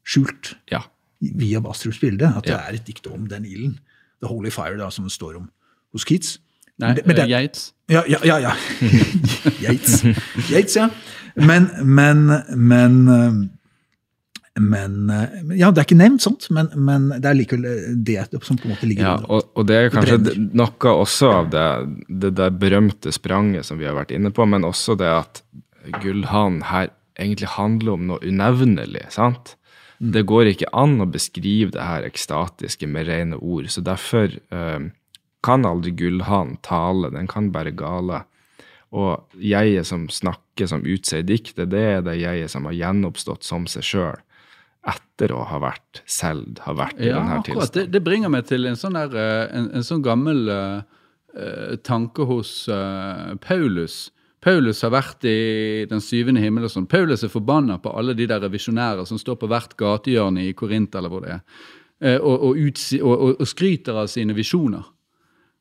B: Skjult
C: Ja.
B: via Bastrups bilde, at det er et dikt om den ilden. The Holy Fire, da, som det står om hos Keats.
A: Nei,
B: Men det- men det-
A: eh, Yates.
B: Ja, ja, ja. ja. Yates. Yates, ja. Men, men, men eh, men eh, Ja, det er ikke nevnt sånt, men, men det er likevel eh, det som på en måte ligger
C: Ja, og, og det er kanskje det- noe også av det, det der berømte spranget som vi har vært inne på, men også det at gullhanen her egentlig handler om noe unevnelig. sant? Det går ikke an å beskrive det her ekstatiske med rene ord, så derfor eh, kan aldri gullhanen tale, den kan bare gale. Og jeget som snakker, som utser diktet, det er det jeget som har gjenoppstått som seg sjøl etter å ha vært selv, har vært i
A: Ja,
C: denne
A: akkurat.
C: tilstanden.
A: Det, det bringer meg til en sånn, der, eh, en, en sånn gammel eh, tanke hos uh, Paulus. Paulus har vært i den syvende himmel og sånn. Paulus er forbanna på alle de der visjonærer som står på hvert gatehjørne i Korint eller hvor det er, og, og, utsi, og, og skryter av sine visjoner.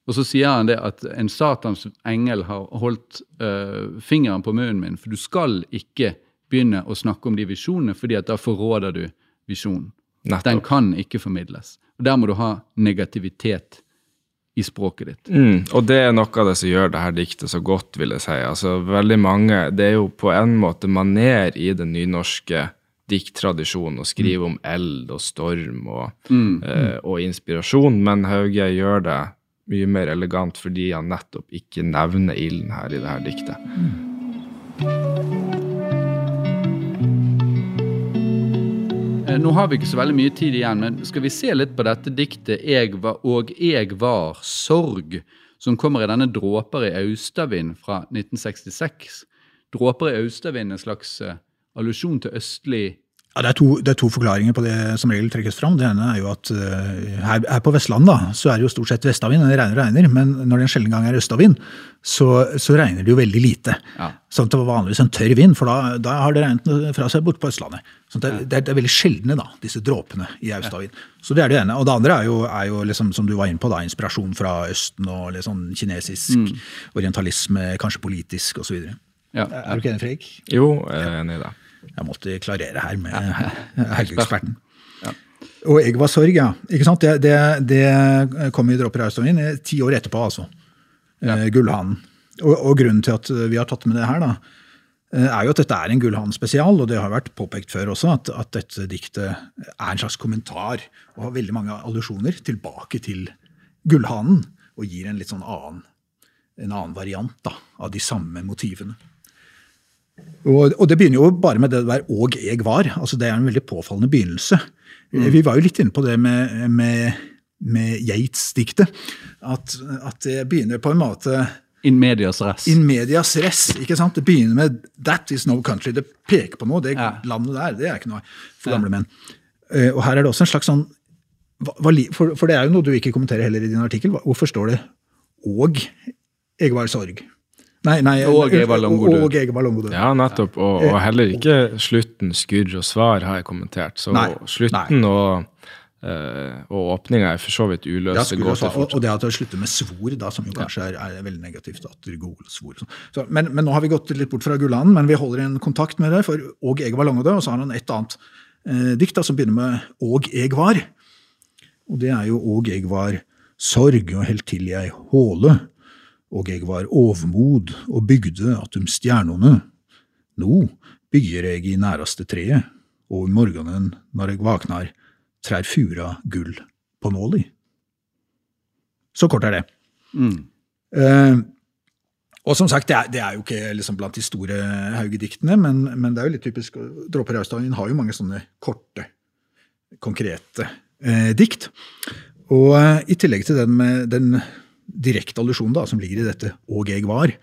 A: Og så sier han det at en Satans engel har holdt uh, fingeren på munnen min, for du skal ikke begynne å snakke om de visjonene, fordi at da forråder du visjonen.
C: Nettopp.
A: Den kan ikke formidles. Og Der må du ha negativitet i språket ditt.
C: Mm, og det er noe av det som gjør det her diktet så godt, vil jeg si. Altså, veldig mange, Det er jo på en måte maner i den nynorske dikttradisjonen å skrive om eld og storm og, eh, og inspirasjon, men Hauge gjør det mye mer elegant fordi han nettopp ikke nevner ilden her i det her diktet.
A: Eh, Nå har vi ikke så veldig mye tid igjen, men skal vi se litt på dette diktet jeg var, 'Og jeg var sorg', som kommer i denne 'Dråper i austavind' fra 1966. 'Dråper i austavind' er en slags eh, allusjon til østlig
B: Ja, det, er to, det er to forklaringer på det som regel trekkes fram. Det ene er jo at uh, her, her på Vestlandet da, så er det jo stort sett vestavind, det regner og regner, men når det en sjelden gang er østavind, så, så regner det jo veldig lite.
A: Ja.
B: Sånn at det var vanligvis en tørr vind, for da, da har det regnet fra seg bort på Østlandet. Sånn at det, det, er, det er veldig sjeldne, da, disse dråpene i austavind. Så det er det ene. Og det andre er jo, er jo liksom, som du var inne på, da, inspirasjon fra Østen og litt sånn kinesisk orientalisme, kanskje politisk osv.
A: Ja.
B: Er du ikke enig, Fredrik?
C: Jo, jeg er enig i det.
B: Jeg måtte klarere her med helgeeksperten. Og jeg var sorg, ja. Ikke sant? Det, det, det kom i Dråper i Austavin eh, ti år etterpå, altså. Ja. Gullhanen. Og, og grunnen til at vi har tatt med det her, da, eh, er jo at dette er en Gullhanen-spesial, og det har vært påpekt før også, at, at dette diktet er en slags kommentar og har veldig mange allusjoner tilbake til Gullhanen, og gir en litt sånn annen, en annen variant da, av de samme motivene. Og, og det begynner jo bare med det der 'og jeg var'. altså Det er en veldig påfallende begynnelse. Vi var jo litt inne på det med, med, med Yates-diktet. At, at det begynner på en måte
A: In medias res.
B: in medias res. ikke sant? Det begynner med 'that is no country'. Det peker på noe. Det
A: Ja.
B: landet der det er ikke noe for gamle menn. Eh, Og her er det også en slags sånn for det er jo noe du ikke kommenterer heller i din artikkel. Hvorfor står det 'og jeg var sorg'? Nei, nei,
A: Og god død.
C: Ja, nettopp. Og, og heller ikke slutten skurr og svar har jeg kommentert. Så
B: Nei,
C: slutten og Eh, og åpninga er for så vidt
B: Ja,
C: uløst. det
B: skulle også, og, og det at det slutter med svor, da, som jo kanskje er, er veldig negativt. at det går svor. sånn. Så, men, men nå har vi gått litt bort fra Gullanen, men vi holder en kontakt med det. For Og eg var Langedød, og så har han et annet eh, dikt da, som begynner med Og eg var. Og det er jo Og eg var sorg, og helt til jeg håle. Og eg var ovmod, og bygde attum stjernene. Nå bygger eg i næraste treet, og om morgenen når eg vaknar, trær fura gull på nåli. Så kort er det.
A: Mm.
B: Eh, og som sagt, det er, det er jo ikke liksom blant de store Hauge-diktene, men, men det er jo litt typisk. Dråper Raustadin har jo mange sånne korte, konkrete eh, dikt. Og eh, i tillegg til den med den direkte allusjon da, som ligger i dette 'og jeg var',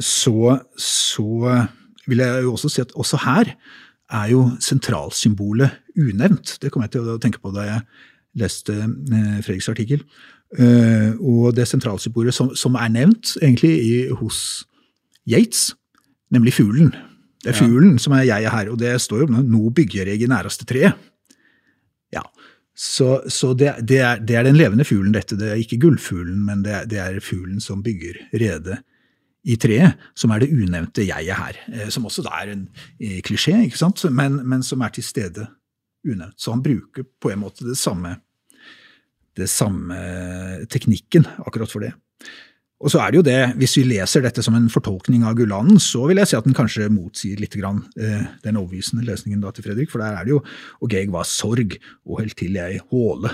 B: så, så vil jeg jo også si at også her er jo sentralsymbolet unevnt. Det kom jeg til å tenke på da jeg leste eh, Fredriks artikkel. Eh, og det sentralsymbolet som, som er nevnt egentlig i, hos Yates, nemlig fuglen. Det er fuglen som er jeg her, og det står jo 'nå bygger jeg i næreste treet'. Så, så det, det, er, det er den levende fuglen, dette. Det er ikke gullfuglen, men det er, det er fuglen som bygger rede i treet, som er det unevnte jeget her. eh, Som også da er en eh, klisjé, ikke sant? Men, men som er til stede unevnt. Så han bruker på en måte det samme, det samme teknikken akkurat for det. Og så er det jo det, hvis vi leser dette som en fortolkning av Gullanen, så vil jeg si at den kanskje motsier litt grann, eh, den overbevisende lesningen da til Fredrik, for der er det jo og jeg var sorg, og helt til jeg håle.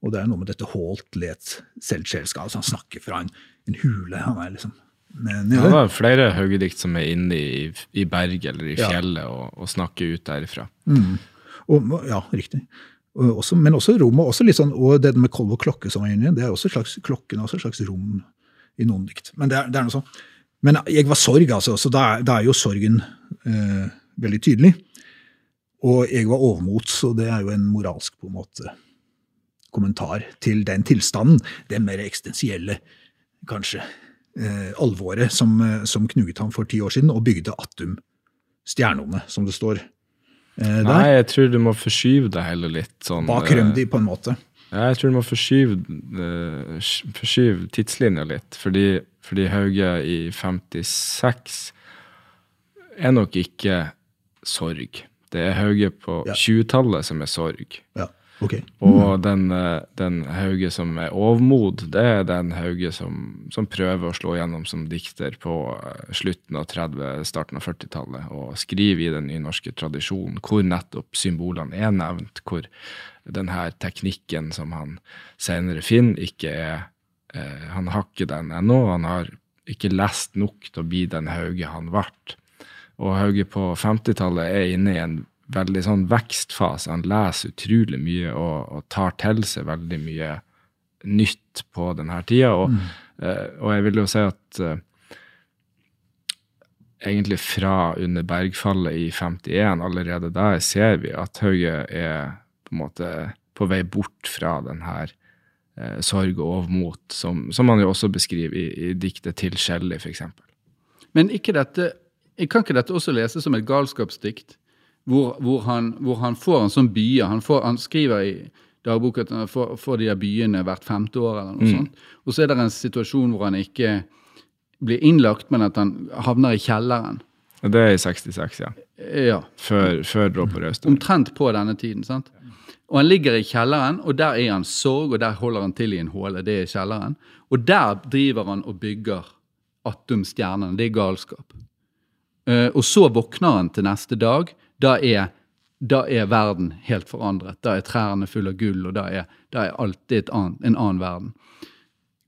B: Og det er noe med dette hålt let selvsjelska, altså han snakker fra en, en hule, han er liksom.
C: Ja, det er flere Hauge-dikt som er inne i, i berget eller i
B: Ja.
C: fjellet og, og snakker ut derifra.
B: Og, ja, riktig. Og også, men også rom, og også litt sånn, og det med kolv og klokke som var inne, det er også slags, klokken er også et slags rom i noen dikt. Men det er, det er noe sånn. Men jeg var sorg, altså, så da, er- da er jo sorgen eh, veldig tydelig. Og jeg var overmot, så det er jo en moralsk på en måte kommentar til den tilstanden. Det mer eksistensielle, kanskje, eh, alvoret som, eh, som knuget ham for ti år siden, og bygde attum stjernene, som det står eh, der.
C: Nei, jeg tror du må forskyve det hele litt. Sånn,
B: Bak
C: eh,
B: Rømdi, på en måte.
C: Ja, jeg tror du må forskyve, eh, forskyve tidslinja litt, fordi, fordi Hauge i 56 er nok ikke sorg. Det er Hauge på
B: Ja.
C: 20-tallet som er sorg.
B: Ja, ok.
C: Og den, eh, den Hauge som er overmod, det er den Hauge som, som prøver å slå gjennom som dikter på eh, slutten av 30-, starten av 40-tallet, og skriver i den nynorske tradisjonen, hvor nettopp symbolene er nevnt, hvor den her teknikken som han senere finner, ikke er eh, Han har ikke den ennå, han har ikke lest nok til å bli den Hauge han ble. Og Hauge på 50-tallet er inne i en veldig sånn vekstfase. Han leser utrolig mye og, og tar til seg veldig mye nytt på denne tida. Og, eh, og jeg vil jo si at eh, egentlig fra under bergfallet i 51, allerede der ser vi at Hauge er på en måte på vei bort fra den her eh, sorg og overmot, som, som han jo også beskriver i, i diktet til Shelley, f.eks.
A: Men ikke dette, kan ikke dette også leses som et galskapsdikt? Hvor, hvor, han, hvor han får en sånn byer. Han, han skriver i dagboka at han får, får de her byene hvert femte år, eller noe sånt. Og så er det en situasjon hvor han ikke blir innlagt, men at han havner i kjelleren.
C: Det er i 66, ja.
A: Ja,
C: Før, før Dråp og.
A: Omtrent på denne tiden. sant? Og han ligger i kjelleren, og der er han sorg, og der holder han til i en håle. Det er kjelleren. Og der driver han og bygger atomstjernene. Det er galskap. Eh, og så våkner han til neste dag. Da er, da er verden helt forandret. Da er trærne fulle av gull, og da er, da er alt det er et annet, en annen verden.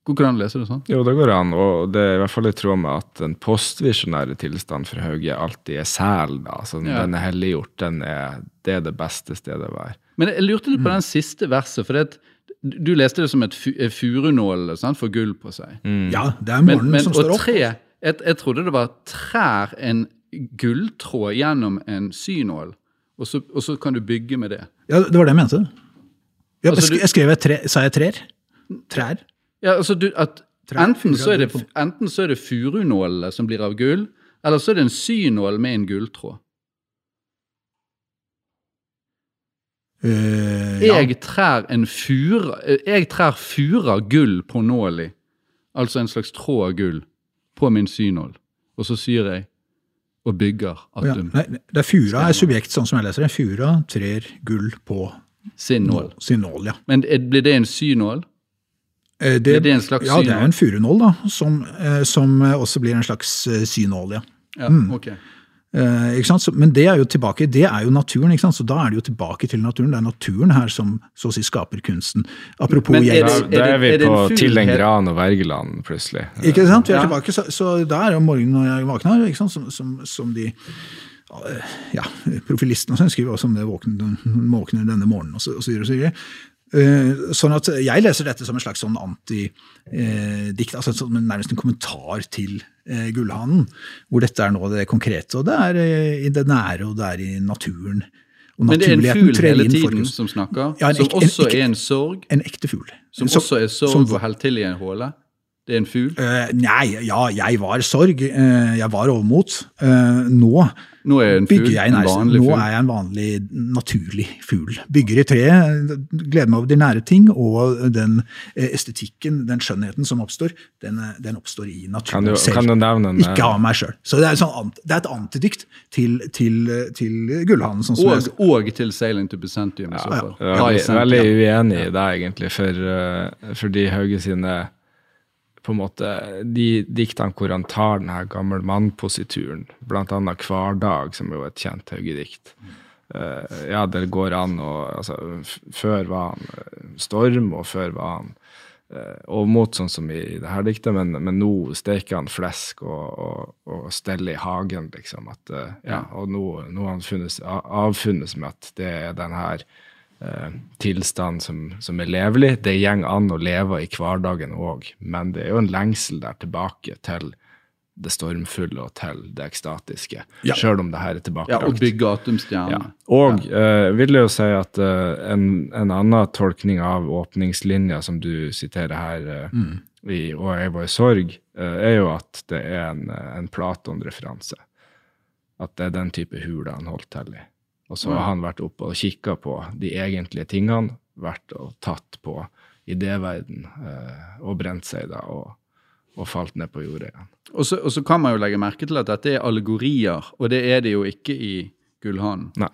A: Går ikke det an å lese det sånn?
C: Jo, det går an, og det er i hvert fall i tråd med at den postvisjonære tilstand for Hauge alltid er sel. da, altså
A: Ja.
C: Den er helliggjort, den er, det er det beste stedet å være.
A: Men jeg lurte litt på den siste verset. for det at Du leste det som et furunål for gull på seg.
B: Ja, det er
A: Men,
B: morgenen
A: men,
B: som står opp.
A: tre, jeg, jeg trodde det var trær en gulltråd gjennom en synål, og så, og så kan du bygge med det.
B: Ja, det var det jeg mente. Ja,
A: Altså,
B: jeg skrev jeg tre, sa jeg trær? Trær?
A: Ja, altså du, at
B: Trær,
A: enten, så det, enten så er det furunålene som blir av gull, eller så er det en synål med en gulltråd.
B: Eh, ja.
A: Jeg trær en fura Jeg trær fura gull på nåli, altså en slags tråd av gull, på min synål. Og så syr jeg og bygger
B: at ja. Nei, det er Fura er subjekt, sånn som jeg leser det. Fura trer gull på
A: sin nål.
B: sin nål. ja.
A: Men blir det en synål?
B: Eh,
A: Blir det en slags
B: ja, det er en furunål, da, som, eh, som eh, også blir en slags synål. ja.
A: Ja,
B: Mm.
A: ok.
B: Eh, ikke sant? Så, men det er jo tilbake, det er jo naturen, ikke sant? så da er det jo tilbake til naturen. Det er naturen her som så å si skaper kunsten. Apropos
A: Men er
B: det,
C: Da,
A: det-
C: da er vi
A: er
C: på
A: fugl
C: Til en gran og Wergeland, plutselig.
B: Ikke sant? Vi er
A: Ja.
B: tilbake, så, så da er jo morgenen når jeg våkner, ikke sant? Som, som, som de eh, ja, profilistene og sånn skriver også om det våkner, våkner denne morgenen, og så, og så videre. Eh, sånn at Jeg leser dette som en slags sånn antidikt, altså nærmest en kommentar til Gullhanen. Hvor dette er nå det konkrete, og det er eh, i det nære, og det er i naturen. Og
A: Men det er en fugl hele tiden som snakker,
B: Ja, en
A: som
B: også en ek-
A: er en sorg,
B: En ekte fugl.
A: som
B: Så-
A: også er sorg
B: som-
A: og helt til i en håle. Det er en fugl.
B: Uh, nei, ja, jeg var sorg. Uh, jeg var overmot. Uh, nå
A: Nå er en fugl
B: jeg
A: en vanlig
B: Nå er jeg en vanlig, naturlig fugl. Bygger i tre, gleder meg over de nære ting, og den eh, estetikken, den skjønnheten som oppstår, den, eh, den oppstår i
C: Kan
B: naturen
C: du,
B: selv.
C: kan du nevne en
B: Ikke av meg sjøl. Så det er, sånn, det er et antidikt til, til, til Gullhanen. Sånn
A: Og, og til Sailing to Byzantium. Ja, så
B: Ja.
C: Jeg er veldig uenig i deg, egentlig, for, for de Hauge sine på en måte, De diktene hvor han tar den her gammel mann-posituren, annet 'Hverdag', som er jo et kjent Hauge-dikt. Uh, ja, det går an å altså, Før var han eh, storm, og før var han uh, overmot, sånn som i det her diktet, men, men nå steker han flesk og, og, og steller i hagen, liksom. At, uh, ja, og nå, nå har han funnet, avfunnet med at det er den her eh, tilstand som, som er levelig. Det går an å leve i hverdagen òg, men det er jo en lengsel der tilbake til det stormfulle og til det ekstatiske,
B: Ja.
C: sjøl om det her er
A: Ja, og bygge atomstjerner.
C: Ja. Og uh, vil jeg jo si at uh, en, en annen tolkning av åpningslinja som du siterer her, eh, i 'Og jeg var i sorg', eh, er jo at det er en, eh, en Platon-referanse. At det er den type hule han holdt til i. Og så har han vært oppe og kikka på de egentlige tingene, vært og tatt på idéverden eh, og brent seg da, og, og falt ned på jorda igjen.
A: Og så, og så kan man jo legge merke til at dette er allegorier, og det er det jo ikke i Gullhanen.
C: Nei.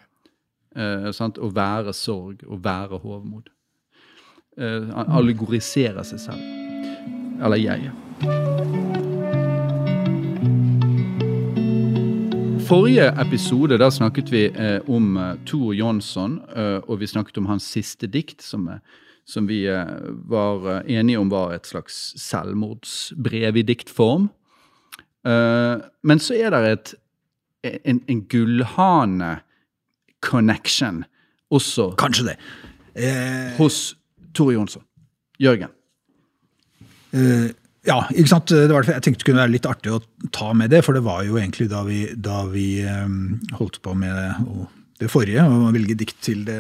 A: Eh, sant? Å være sorg, å være hovmod. Eh, allegorisere seg selv. Eller jeg. Forrige episode da snakket vi eh, om eh, Tor Jonsson, eh, og vi snakket om hans siste dikt, som, eh, som vi eh, var eh, enige om var et slags selvmordsbrev i diktform. Eh, men så er det et, en, en gullhane-connection også
B: kanskje det. Eh,
A: hos Tor Jonsson. Jørgen.
B: Eh, ja, ikke sant? Det var jeg tenkte det kunne være litt artig å ta med det, for det var jo egentlig da vi, da vi eh, holdt på med og det forrige, og velge dikt til det,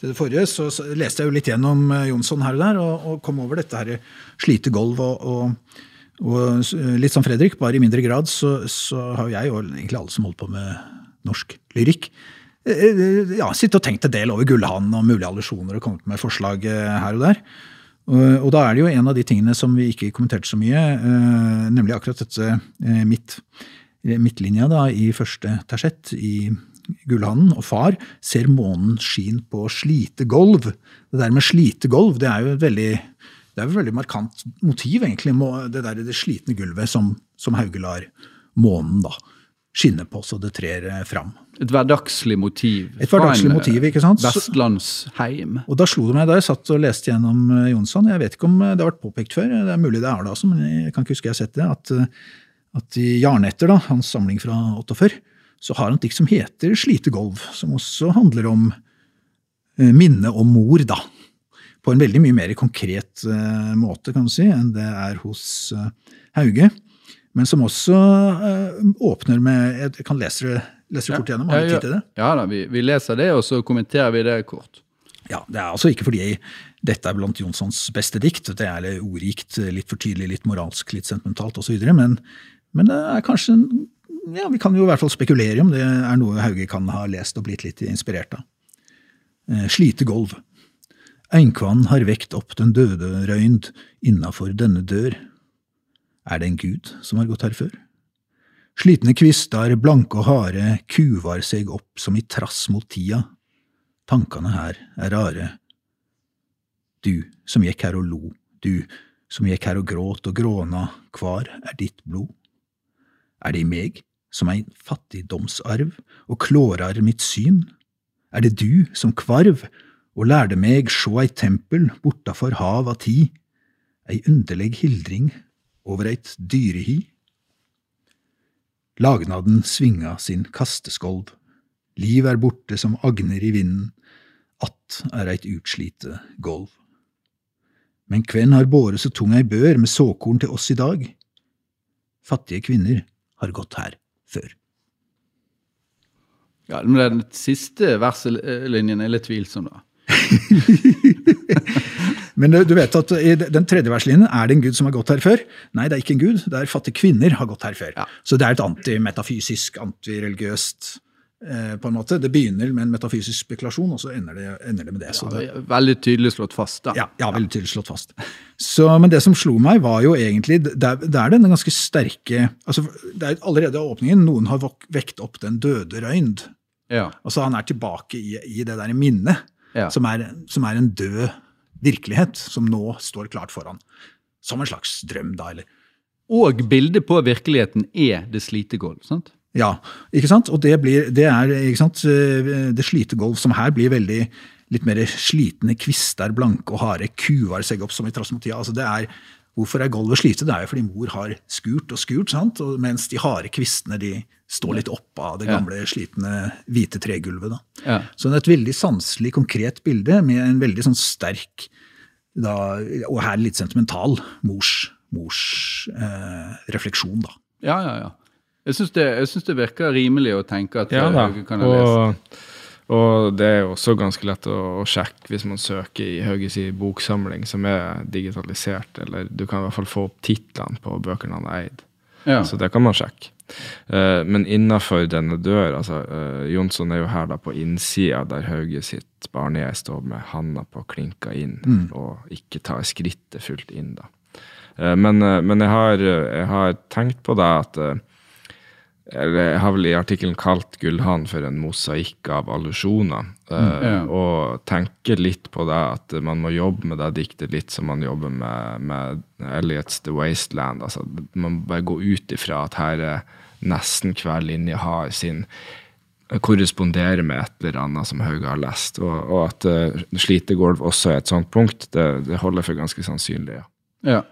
B: til det forrige, så, så leste jeg jo litt gjennom eh, Jonsson her og der, og, og kom over dette her slite gulv og, og, og litt som Fredrik, bare i mindre grad, så, så har jeg og egentlig alle som holdt på med norsk lyrikk, eh, eh, ja, sittet og tenkt en del over Gullhanen og mulige allusjoner og kommet med forslag her og der. Og, da er det jo en av de tingene som vi ikke kommenterte så mye, eh, nemlig akkurat dette eh, midt, eh, midtlinja da, i første tersett i Gullhanen og far ser månen skin på slite gulv. Det der med slite gulv, det er jo et veldig det er et veldig markant motiv, egentlig, det der det slitne gulvet som, som Hauge lar månen da skinne på så det trer fram.
A: Et hverdagslig motiv.
B: Et hverdagslig
A: fra en,
B: motiv, ikke sant?
A: Vestlandsheim.
B: Og da slo det meg da jeg satt og leste gjennom eh, Jonsson, jeg vet ikke om eh, det har vært påpekt før, det er mulig det er det også, men jeg kan ikke huske jeg har sett det, at, eh, at i Jarnetter, da, hans samling fra 48, så har han et dikt som heter Slite golv, som også handler om minne om mor, da. På en veldig mye mer konkret uh, måte, kan du si, enn det er hos uh, Hauge. Men som også uh, åpner med Jeg kan lese det, lese du fort gjennom, har du tid til det?
A: Ja da, vi, vi leser det, og så kommenterer vi det kort.
B: Ja, Det er altså ikke fordi dette er blant Jonssons beste dikt. Det er litt ordrikt, litt for tydelig, litt moralsk, litt sentimentalt osv. Men, men det er kanskje ja, Vi kan jo i hvert fall spekulere om det er noe Hauge kan ha lest og blitt litt inspirert av. eh, slite gulv. Einkvann har vekt opp den døde røynd innafor denne dør. Er det en gud som har gått her før? Slitne kvistar, blanke og harde, kuvar seg opp som i trass mot tida. Tankene her er rare. Du som gikk her og lo, du som gikk her og gråt og gråna, kvar er ditt blod? Er det i meg, som ein fattigdomsarv, og klårar mitt syn? Er det du som kvarv, og lærde meg sjå eit tempel bortafor hav av tid, ei underleg hildring over eit dyrehi? Lagnaden svinga sin kasteskolv, liv er borte som agner i vinden, att er eit utslite golv. Men kven har båret så tung ei bør med såkorn til oss i dag? Fattige kvinner har gått her før.
A: Ja, men Den siste verselinjen er litt tvilsom, da.
B: Men du- vet at i den tredje verslinjen er det en gud som har gått her før. Nei, det er ikke en gud, det er fattige kvinner har gått her før.
A: Ja.
B: Så det er et antimetafysisk, antireligiøst eh, på en måte. Det begynner med en metafysisk spekulasjon, og så ender det, ender det med det. Så det
A: Veldig tydelig slått fast, da.
B: ja, ja, veldig tydelig slått fast. Så, men det som slo meg, var jo egentlig Det er, det er denne ganske sterke altså Det er allerede av åpningen noen har vekt opp den døde røynd.
A: Ja.
B: Altså Han er tilbake i, i det der minnet,
A: Ja.
B: som, er, som er en død virkelighet, som nå står klart foran. Som en slags drøm, da. eller
A: Og bildet på virkeligheten er det slite gulv. sant?
B: Ja, ikke sant? Og det, blir, det er ikke sant? eh, det slite golv som her blir veldig litt mer slitne kvister, blanke og harde, kuer seg opp som i trasmotia. Altså det er, hvorfor er gulvet slite? Det er jo fordi mor har skurt og skurt, sant? Og mens de harde kvistene de står litt opp av det
A: Ja.
B: gamle, slitne, hvite tregulvet. da.
A: Ja.
B: Så det er et veldig sanselig, konkret bilde med en veldig sånn sterk, da, og her litt sentimental, mors, mors eh, refleksjon. da.
A: Ja, ja, ja. Jeg syns det, synes det virker rimelig å tenke at
C: Ja
A: eh. Hauge kan ha lest.
C: Og, og det er jo også ganske lett å, å sjekke hvis man søker i Hauges i boksamling som er digitalisert, eller du kan i hvert fall få opp titlene på bøkene han har eid.
A: Ja.
C: Så det kan man sjekke. Eh, men innafor denne dør altså, uh, Jonsson er jo her da på innsida, der Hauge sitt barnegjerd står med handa på klinka inn, og ikke tar skrittet fullt inn, da. Eh, men, eh, men jeg, har, eh, jeg har tenkt på det at eh, Jeg har vel i artikkelen kalt Gullhann for en mosaikk av allusjoner. Mm,
A: Ja.
C: Og tenker litt på det at man må jobbe med det diktet litt som man jobber med, med Elliot's The Wasteland. Altså, man må bare gå ut ifra at her er nesten hver linje har sin korresponderer med et eller annet som Hauge har lest. Og, og at uh, slitegulv også er et sånt punkt, det, det holder for ganske sannsynlig. ja.
A: Ja.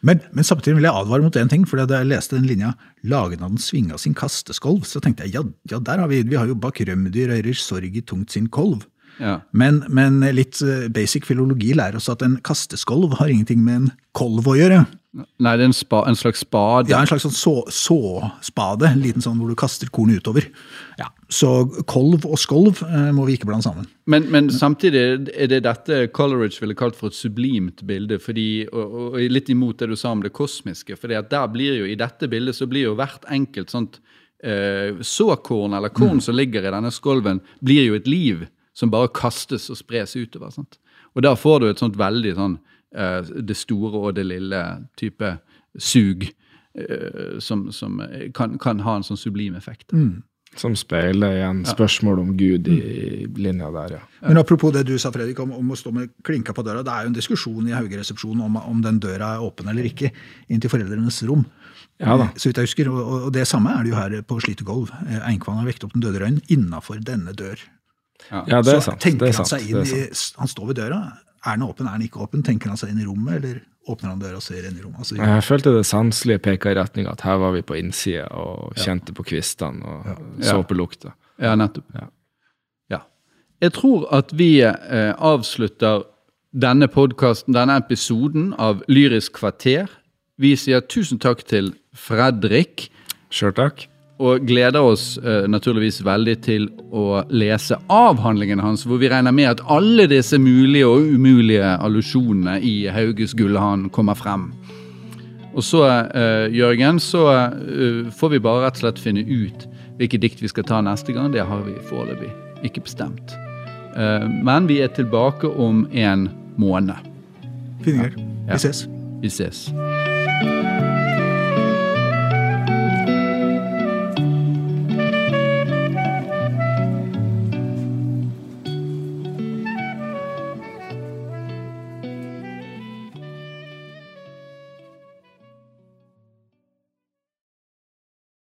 B: Men, men samtidig vil jeg advare mot én ting. for Da jeg leste den linja 'Lagnaden svinga sin kasteskolv', så tenkte jeg ja, ja der har vi vi har jo bak rømdyr øyrer sorg i tungt sin kolv.
A: Ja.
B: Men, men litt eh, basic filologi lærer oss at en kasteskolv har ingenting med en kolv å gjøre.
A: Nei, det er en, spa, en slags spade.
B: Ja, En slags sånn så, såspade, en liten sånn hvor du kaster korn utover. Ja, Så kolv og skolv eh, må vi ikke blande sammen.
A: Men, men samtidig er det dette Coleridge ville kalt for et sublimt bilde, fordi, og, og litt imot det du sa om det kosmiske. For der blir jo, I dette bildet så blir jo hvert enkelt sånt eh, såkorn eller korn som ligger i denne skolven, blir jo et liv som bare kastes og spres utover. sant? Og da får du et sånt veldig sånn uh, det store og det lille type sug uh, som, som kan, kan ha en sånn sublim effekt.
C: Som speiler igjen spørsmål om Gud i linja der, ja.
B: Men apropos det du sa, Fredrik, om, om å stå med klinka på døra. Det er jo en diskusjon i Haugeresepsjonen om, om den døra er åpen eller ikke inn til foreldrenes rom.
C: Ja da.
B: Så vidt jeg husker, og, og- og det samme er det jo her på Slitegolv. Eh, Einkvann har vekt opp den døde røyen innafor denne dør.
C: Ja, det er
B: så
C: sant.
B: tenker
C: Det er
B: han seg inn i. Han står ved døra. Er den åpen, er den ikke åpen? Tenker han seg inn i rommet, eller åpner han døra og ser inn i rommet? Altså,
C: Jeg følte det sanselige peka i retning at her var vi på innsida og kjente på kvistene og så på lukta.
A: Ja, nettopp.
C: Ja.
A: Ja. Jeg tror at vi eh, avslutter denne podkasten, denne episoden av Lyrisk kvarter. Vi sier tusen takk til Fredrik,
C: Sjøl takk.
A: Og gleder oss uh, naturligvis veldig til å lese avhandlingen hans, hvor vi regner med at alle disse mulige og umulige allusjonene i Hauges Gullhan kommer frem. Og så, uh, Jørgen, så uh, får vi bare rett og slett finne ut hvilke dikt vi skal ta neste gang. Det har vi foreløpig ikke bestemt. Men vi er tilbake om en måned.
B: Greier.
A: Ja.
B: Vi ses.
A: Vi ses.